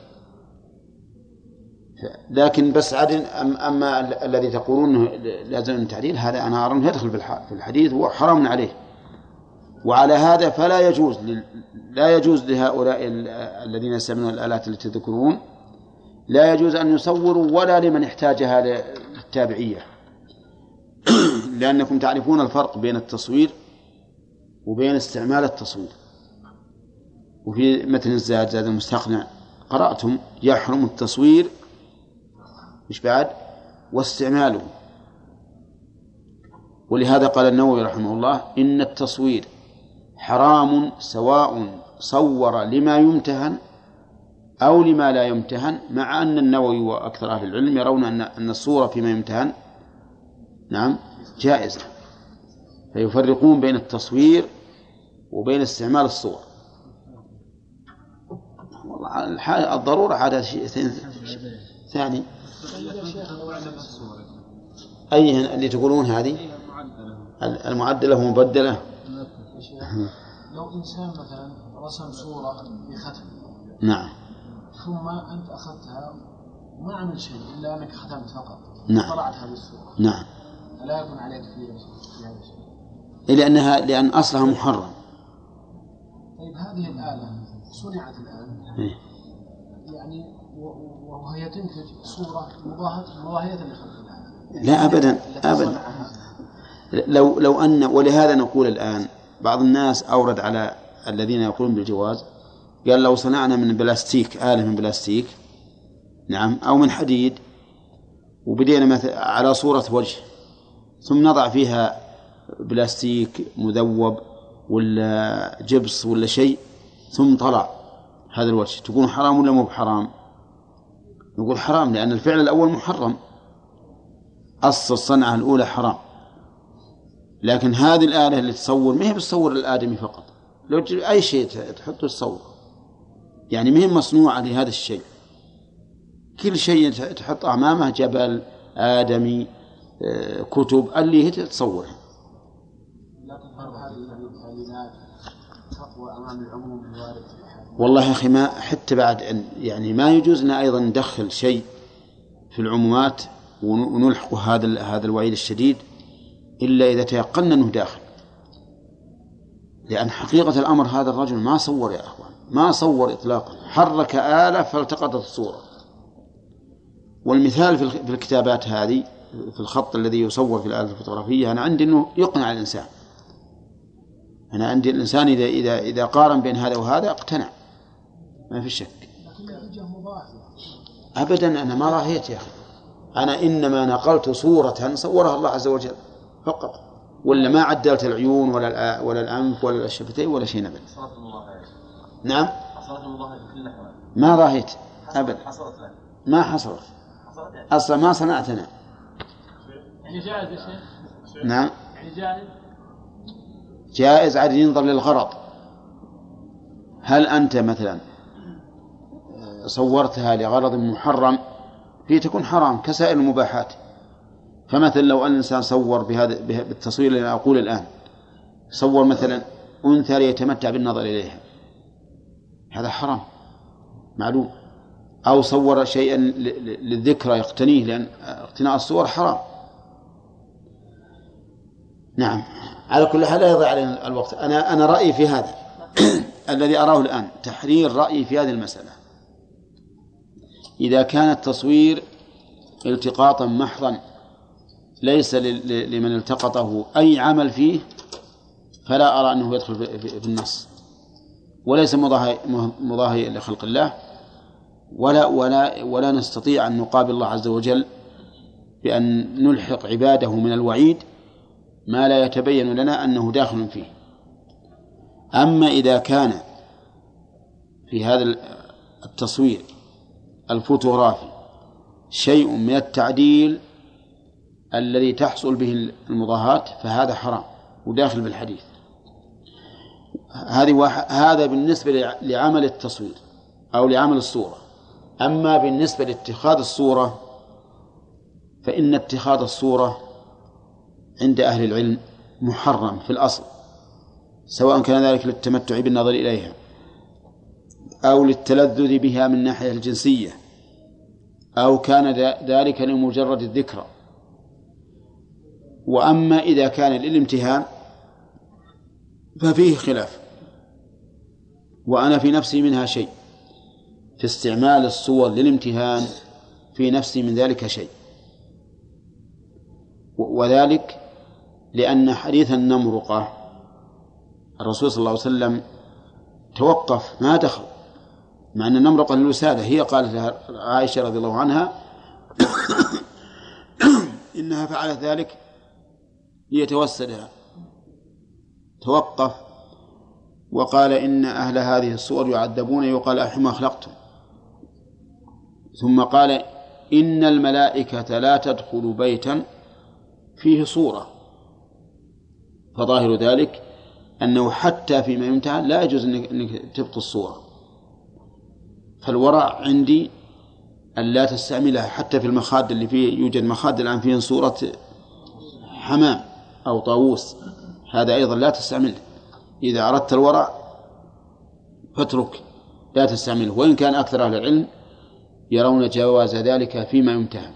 لكن بس أما ال- الذي تقولون أنه لازم التعديل هذا أنا أرى أنه يدخل في الح- في الحديث وحرام عليه وعلى هذا فلا يجوز. لا يجوز لهؤلاء ال- الذين يستعملون الآلات التي تذكرون لا يجوز أن يصوروا ولا لمن احتاجها للتابعية (coughs) لأنكم تعرفون الفرق بين التصوير وبين استعمال التصوير وفي متن الزاد زاد المستقنع قرأتم يحرم التصوير مش بعد؟ واستعماله. ولهذا قال النووي رحمه الله إن التصوير حرام سواء صور لما يمتهن أو لما لا يمتهن مع أن النووي وأكثر أهل العلم يرون أن أن الصورة فيما يمتهن نعم جائزة. فيفرقون بين التصوير وبين استعمال الصور. والله الضرورة عادة شيء ثاني. أي اللي تقولون هذه؟ المعدلة ومبدلة. لو إنسان مثلا رسم صورة بختم نعم. ثم أنت أخذتها وما عمل شيء إلا أنك ختمت فقط نعم. طلعت هذه الصورة نعم. فلا يكون عليك في هذا الشيء لأنها لأن أصلها محرم. طيب هذه الآلة صنعت الآن. إيه. يعني وهي تنتج صورة مضاهية مضاهية لخلق الله. لا أبدا أبدا. لو لو أن ولهذا نقول الآن بعض الناس أورد على الذين يقولون بالجواز قال لو صنعنا من بلاستيك آلة من بلاستيك نعم أو من حديد وبدينا مثل على صورة وجه ثم نضع فيها بلاستيك مذوب ولا جبس ولا شيء ثم طلع. هذا الوجه. تكون حرام ولا مو بحرام؟ نقول حرام لأن الفعل الأول محرم. أصل الصنعة الأولى حرام. لكن هذه الآلة اللي تصور ما هي بتصور الآدمي فقط. لو تجيب أي شيء تحطه تصور. يعني ما هي مصنوعة لهذا الشيء. كل شيء تحط أمامه جبل آدمي آه، كتب اللي هي تصورها لكن هذه التعليلات تقوى أمام العموم الوارد. والله يا أخي ما حتى بعد يعني ما يجوز لنا أيضا ندخل شيء في العمومات ون- ونلحق هذا هذا الوعيد الشديد إلا إذا تيقنا أنه داخل. لأن حقيقة الأمر هذا الرجل ما صور يا أخوان ما صور إطلاقا حرك آلة فالتقطت الصورة. والمثال في الكتابات هذه في الخط الذي يصور في الآلة الفوتوغرافية أنا عندي أنه يقنع الإنسان. أنا عندي الإنسان إذا إذا إذا قارن بين هذا وهذا أقتنع. ما في شك. أبدا أنا ما راهيت يا أخي. أنا إنما نقلت صورة صورها الله عز وجل. فقط. ولا ما عدلت العيون ولا ولا الأنف ولا الشفتين ولا شيء أبدا. نعم. ما راهيت أبدا. ما حصلت. حصلت يعني. أصلا ما صنعت أنا. يعني جائز يا شيخ؟ نعم. يعني جائز؟ جائز عاد ينظر للغرض. هل أنت مثلا صورتها لغرض محرم في تكون حرام كسائر المباحات. فمثلا لو أن الإنسان صور بهذا به- بالتصوير اللي أنا أقول الآن صور مثلا أنثى ليتمتع بالنظر إليها. هذا حرام. معلوم. أو صور شيئا للذكرى يقتنيه لأن اقتناء الصور حرام. نعم. على كل حال لا يضيع علينا الوقت. أنا أنا رأيي في هذا. (clears throat) الذي أراه الآن تحرير رأيي في هذه المسألة. إذا كان التصوير التقاطا محضا ليس لمن التقطه أي عمل فيه فلا أرى أنه يدخل في- النص. وليس مضاهي لخلق الله ولا ولا ولا نستطيع أن نقابل الله عز وجل بأن نلحق عباده من الوعيد ما لا يتبين لنا أنه داخل فيه. أما إذا كان في هذا التصوير الفوتوغرافي شيء من التعديل الذي تحصل به المضاهاة فهذا حرام وداخل بالحديث هذه واحد هذا بالنسبة لع- لعمل التصوير أو لعمل الصورة. أما بالنسبة لاتخاذ الصورة فإن اتخاذ الصورة عند أهل العلم محرم في الأصل سواء كان ذلك للتمتع بالنظر إليها. أو للتلذذ بها من الناحية الجنسية أو كان ذلك لمجرد الذكرى. وأما إذا كان للامتهان ففيه خلاف. وأنا في نفسي منها شيء. في استعمال الصور للامتهان في نفسي من ذلك شيء. وذلك لأن حديث النمرقة الرسول صلى الله عليه وسلم توقف ما دخل. مع أن النمرقة للوسادة هي قالت لها عائشة رضي الله عنها (coughs) إنها فعلت ذلك ليتوسلها. توقف وقال إن أهل هذه الصور يعذبون يقال أحما خلقتم ثم قال إن الملائكة لا تدخل بيتا فيه صورة. فظاهر ذلك أنه حتى فيما يمتهن لا يجوز أنك تبقي الصورة. فالورع عندي أن لا تستعملها حتى في المخاد اللي فيه يوجد مخاد الآن فيه صورة حمام أو طاووس. هذا أيضا لا تستعمله إذا أردت الورع فاترك. لا تستعمله. وإن كان أكثر أهل العلم يرون جواز ذلك فيما يمتهن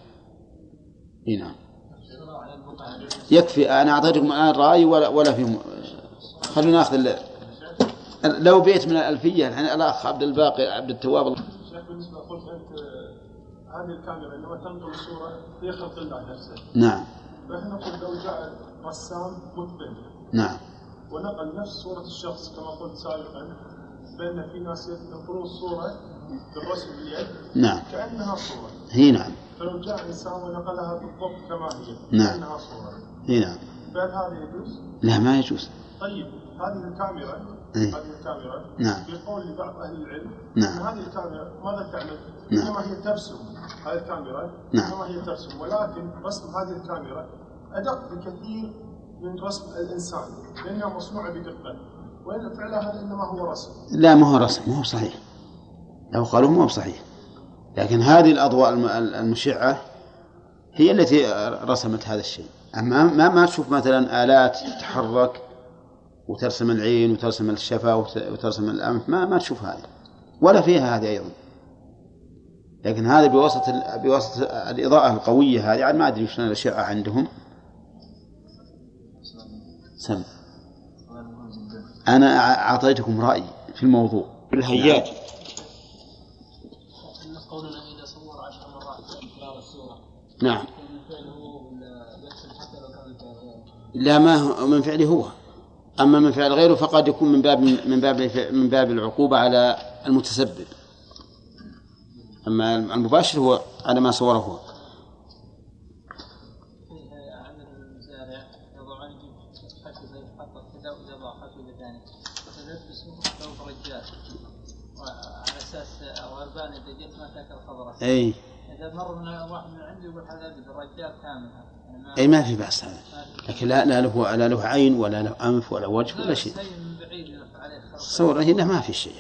نعم. يكفي. أنا أعطيتكم الآن رأي ولا ولا في خلونا نأخذ لو بيت من الألفية الحين الأخ عبد الباقي عبد التواب. شيخ بالنسبة قلت أنت هذه الكاميرا عندما تنقل الصورة هي خلق الله نفسه. نعم. فإحنا نقول لو جاء رسام متقن نعم. ونقل نفس صورة الشخص كما قلت سابقا بأن في ناس ينقلون الصورة بالرسم باليد نعم. كأنها صورة. هي نعم. فلو جاء انسان ونقلها بالضبط كما هي نعم. كأنها صورة. هي نعم. فهل هذا يجوز؟ لا ما يجوز. طيب هذه الكاميرا. هذه الكاميرا نعم. بقول لبعض أهل العلم نعم. هذه الكاميرا ماذا تعمل؟ نعم. إنما هي ترسم هذه الكاميرا نعم. إنما هي ترسم ولكن رسم هذه الكاميرا أدق بكثير من رسم الإنسان لانها مصنوعه بدقة وإن فعلها هذا إنما هو رسم لا ما هو رسم ما هو صحيح لو قالوا ما هو صحيح لكن هذه الأضواء الم- المشعة هي التي رسمت هذا الشيء أما ما ما تشوف مثلا آلات تتحرك وترسم العين وترسم الشفة وت- وترسم الأنف ما ما تشوف هذه ولا فيها هذه أيضا. لكن هذا بواسطة بواسطة الإضاءة القوية هذه عاد ما أدري شلون الأشعة عندهم. سم. أنا أع- أعطيتكم رأيي في الموضوع. الهياج قولنا اذا صور عشر مرات نعم. من فعله لا ما هو من فعله هو. أما من فعل غيره فقد يكون من باب من باب من باب العقوبة على المتسبب. أما المباشر هو على ما صوره هو. أي. إذا مر من واحد من عنده يقول هذا الرجال كامل. أي ما في بأس هذا. لكن لا لا له لا له عين ولا له أنف ولا وجه ولا شيء. صورة هنا ما في شيء.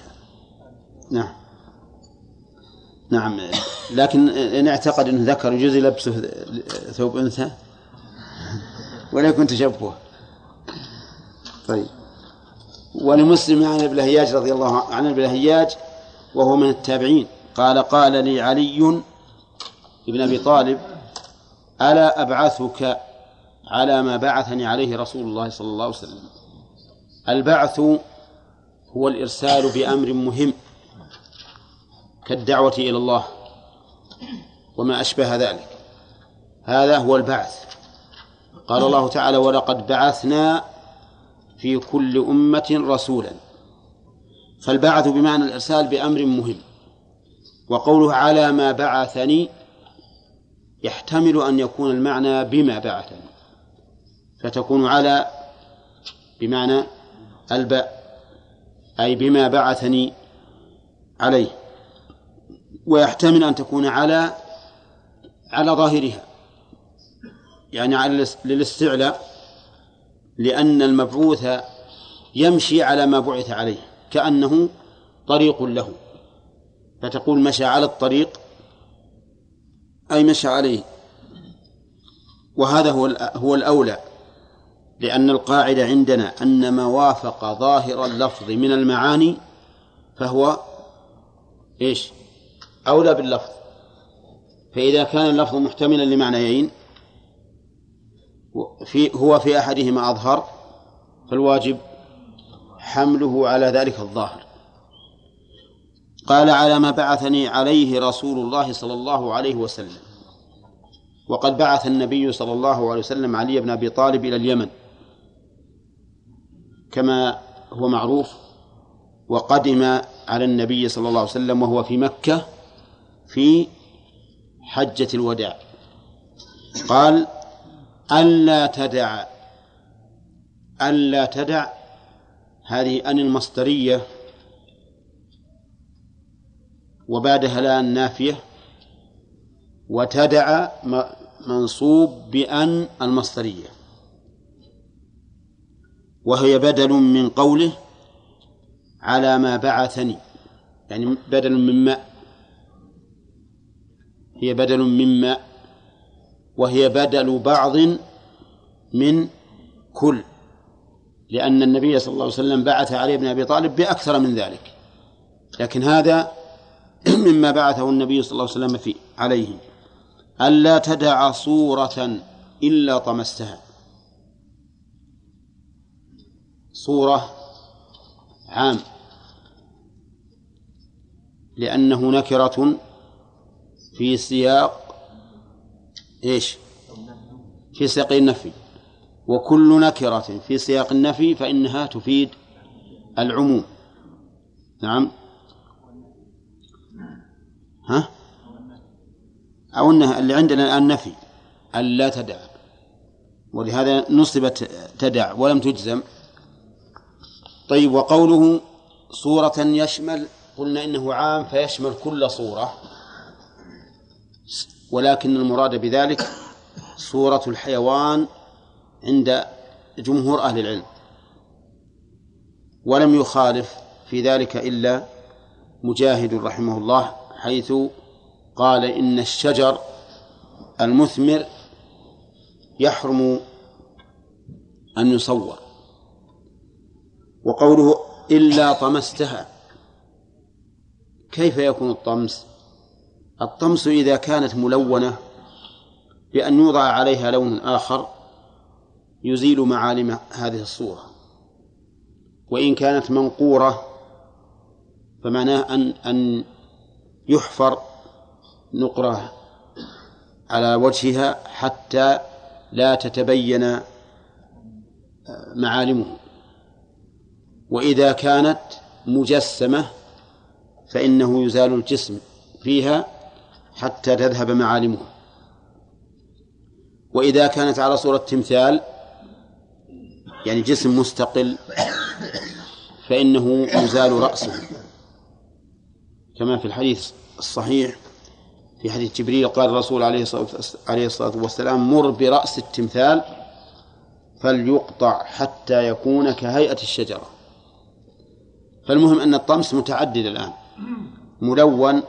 نعم. نعم. لكن إن اعتقد أنه ذكر يجوز يلبسه ثوب أنثى. ولا يكون تشبه. طيب. ولمسلم عن ابن هياج رضي الله عن ابن هياج وهو من التابعين. قال قال لي علي بن أبي طالب ألا أبعثك على ما بعثني عليه رسول الله صلى الله عليه وسلم؟ البعث هو الإرسال بأمر مهم كالدعوة إلى الله وما أشبه ذلك. هذا هو البعث. قال الله تعالى ولقد بعثنا في كل أمة رسولا. فالبعث بمعنى الإرسال بأمر مهم وقوله على ما بعثني يحتمل أن يكون المعنى بما بعثني فتكون على بمعنى الباء أي بما بعثني عليه ويحتمل أن تكون على على ظاهرها يعني على للاستعلاء لأن المبعوث يمشي على ما بعث عليه كأنه طريق له فتقول مشى على الطريق أي مشى عليه. وهذا هو هو الأولى لأن القاعدة عندنا أن ما وافق ظاهر اللفظ من المعاني فهو إيش؟ أولى باللفظ. فإذا كان اللفظ محتملا لمعنيين في هو في أحدهما أظهر فالواجب حمله على ذلك الظاهر. قال على ما بعثني عليه رسول الله صلى الله عليه وسلم. وقد بعث النبي صلى الله عليه وسلم علي بن أبي طالب إلى اليمن. كما هو معروف وقدم على النبي صلى الله عليه وسلم وهو في مكة في حجة الوداع. قال ألا تدع ألا تدع هذه أن المصدرية وبعدها لا النافية وتدع منصوب بأن المصدرية. وهي بدل من قوله على ما بعثني يعني بدل من ماء هي بدل من ماء وهي بدل بعض من كل لأن النبي صلى الله عليه وسلم بعث علي بن أبي طالب بأكثر من ذلك. لكن هذا (clears throat) مما بعثه النبي صلى الله عليه وسلم فيه عليه. ألا تدع صورة إلا طمستها. صورة عام. لأنه نكرة في سياق إيش؟ في سياق النفي. وكل نكرة في سياق النفي فإنها تفيد العموم. نعم. ها؟ أو أنها اللي عندنا الآن نفي ألا تدع. ولهذا نصبت تدع ولم تجزم. طيب وقوله صورة يشمل قلنا إنه عام فيشمل كل صورة. ولكن المراد بذلك صورة الحيوان عند جمهور أهل العلم. ولم يخالف في ذلك إلا مجاهد رحمه الله حيث قال إن الشجر المثمر يحرم أن يصور. وقوله إلا طمستها كيف يكون الطمس؟ الطمس إذا كانت ملونة بأن يوضع عليها لون آخر يزيل معالم هذه الصورة. وإن كانت منقورة فمعناه أن أن يحفر نقرة على وجهها حتى لا تتبين معالمه. وإذا كانت مجسمة فإنه يزال الجسم فيها حتى تذهب معالمه. وإذا كانت على صورة تمثال يعني جسم مستقل فإنه يزال رأسه كما في الحديث الصحيح في حديث جبريل قال الرسول عليه الصلاة والسلام مر برأس التمثال فليقطع حتى يكون كهيئة الشجرة. فالمهم أن الطمس متعدد الآن. ملون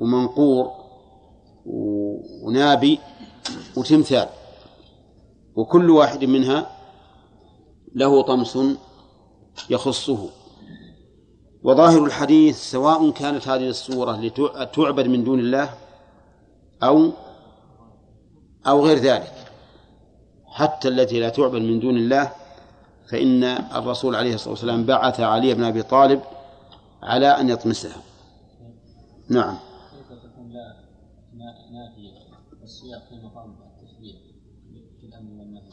ومنقور ونابي وتمثال. وكل واحد منها له طمس يخصه. وظاهر الحديث سواء كانت هذه الصورة لتعبد من دون الله أو أو غير ذلك. حتى التي لا تعبد من دون الله فإن الرسول عليه الصلاة والسلام بعث علي بن أبي طالب على أن يطمسها. نعم. نافية والسياق في مقام التشبيه في والنهي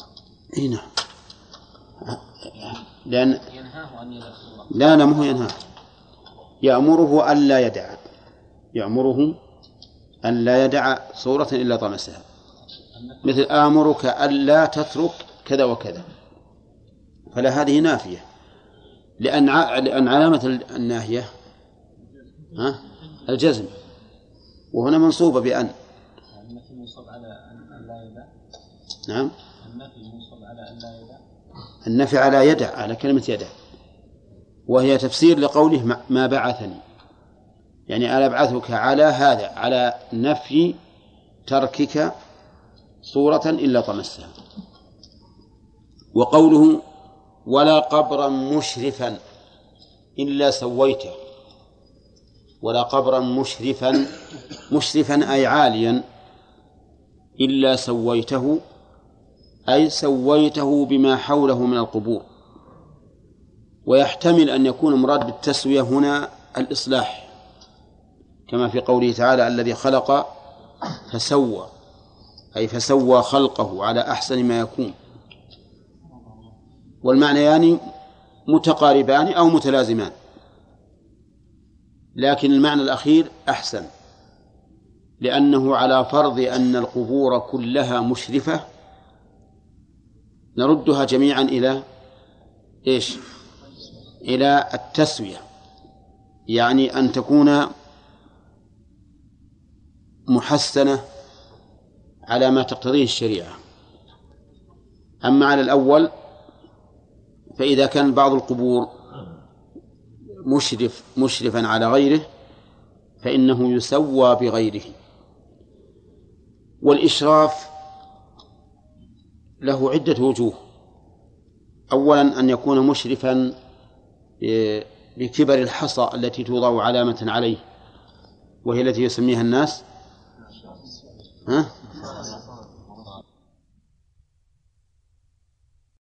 إي نعم. لأن ينهاه يدع لا لا ما هو ينهاه. يأمره ألا يدع. يأمره أن لا يدع صورة إلا طمسها. مثل آمرك ألا تترك كذا وكذا. فلا هذه نافية. لأن لأن علامة الناهية ها؟ الجزم. وهنا منصوبة بأن. النفي منصوب على أن لا يدع نعم. النفي منصوب على أن لا يدع. النفي على يدع على كلمة يدع. وهي تفسير لقوله ما بعثني. يعني أنا أبعثك على هذا على نفي تركك صورة إلا طمسها. وقوله ولا قبرا مشرفا إلا سويته. ولا قبرا مشرفا مشرفا أي عاليا إلا سويته أي سويته بما حوله من القبور. ويحتمل أن يكون مراد بالتسوية هنا الإصلاح كما في قوله تعالى الذي خلق فسوى أي فسوى خلقه على أحسن ما يكون. والمعنيان متقاربان أو متلازمان لكن المعنى الأخير أحسن لأنه على فرض أن القبور كلها مشرفة نردها جميعا إلى إيش؟ إلى التسوية يعني أن تكون محسنة على ما تقتضيه الشريعة. أما على الأول فإذا كان بعض القبور مشرف مشرفا على غيره فإنه يسوى بغيره. والإشراف له عدة وجوه. أولا أن يكون مشرفا بكبر الحصى التي توضع علامة عليه وهي التي يسميها الناس ها؟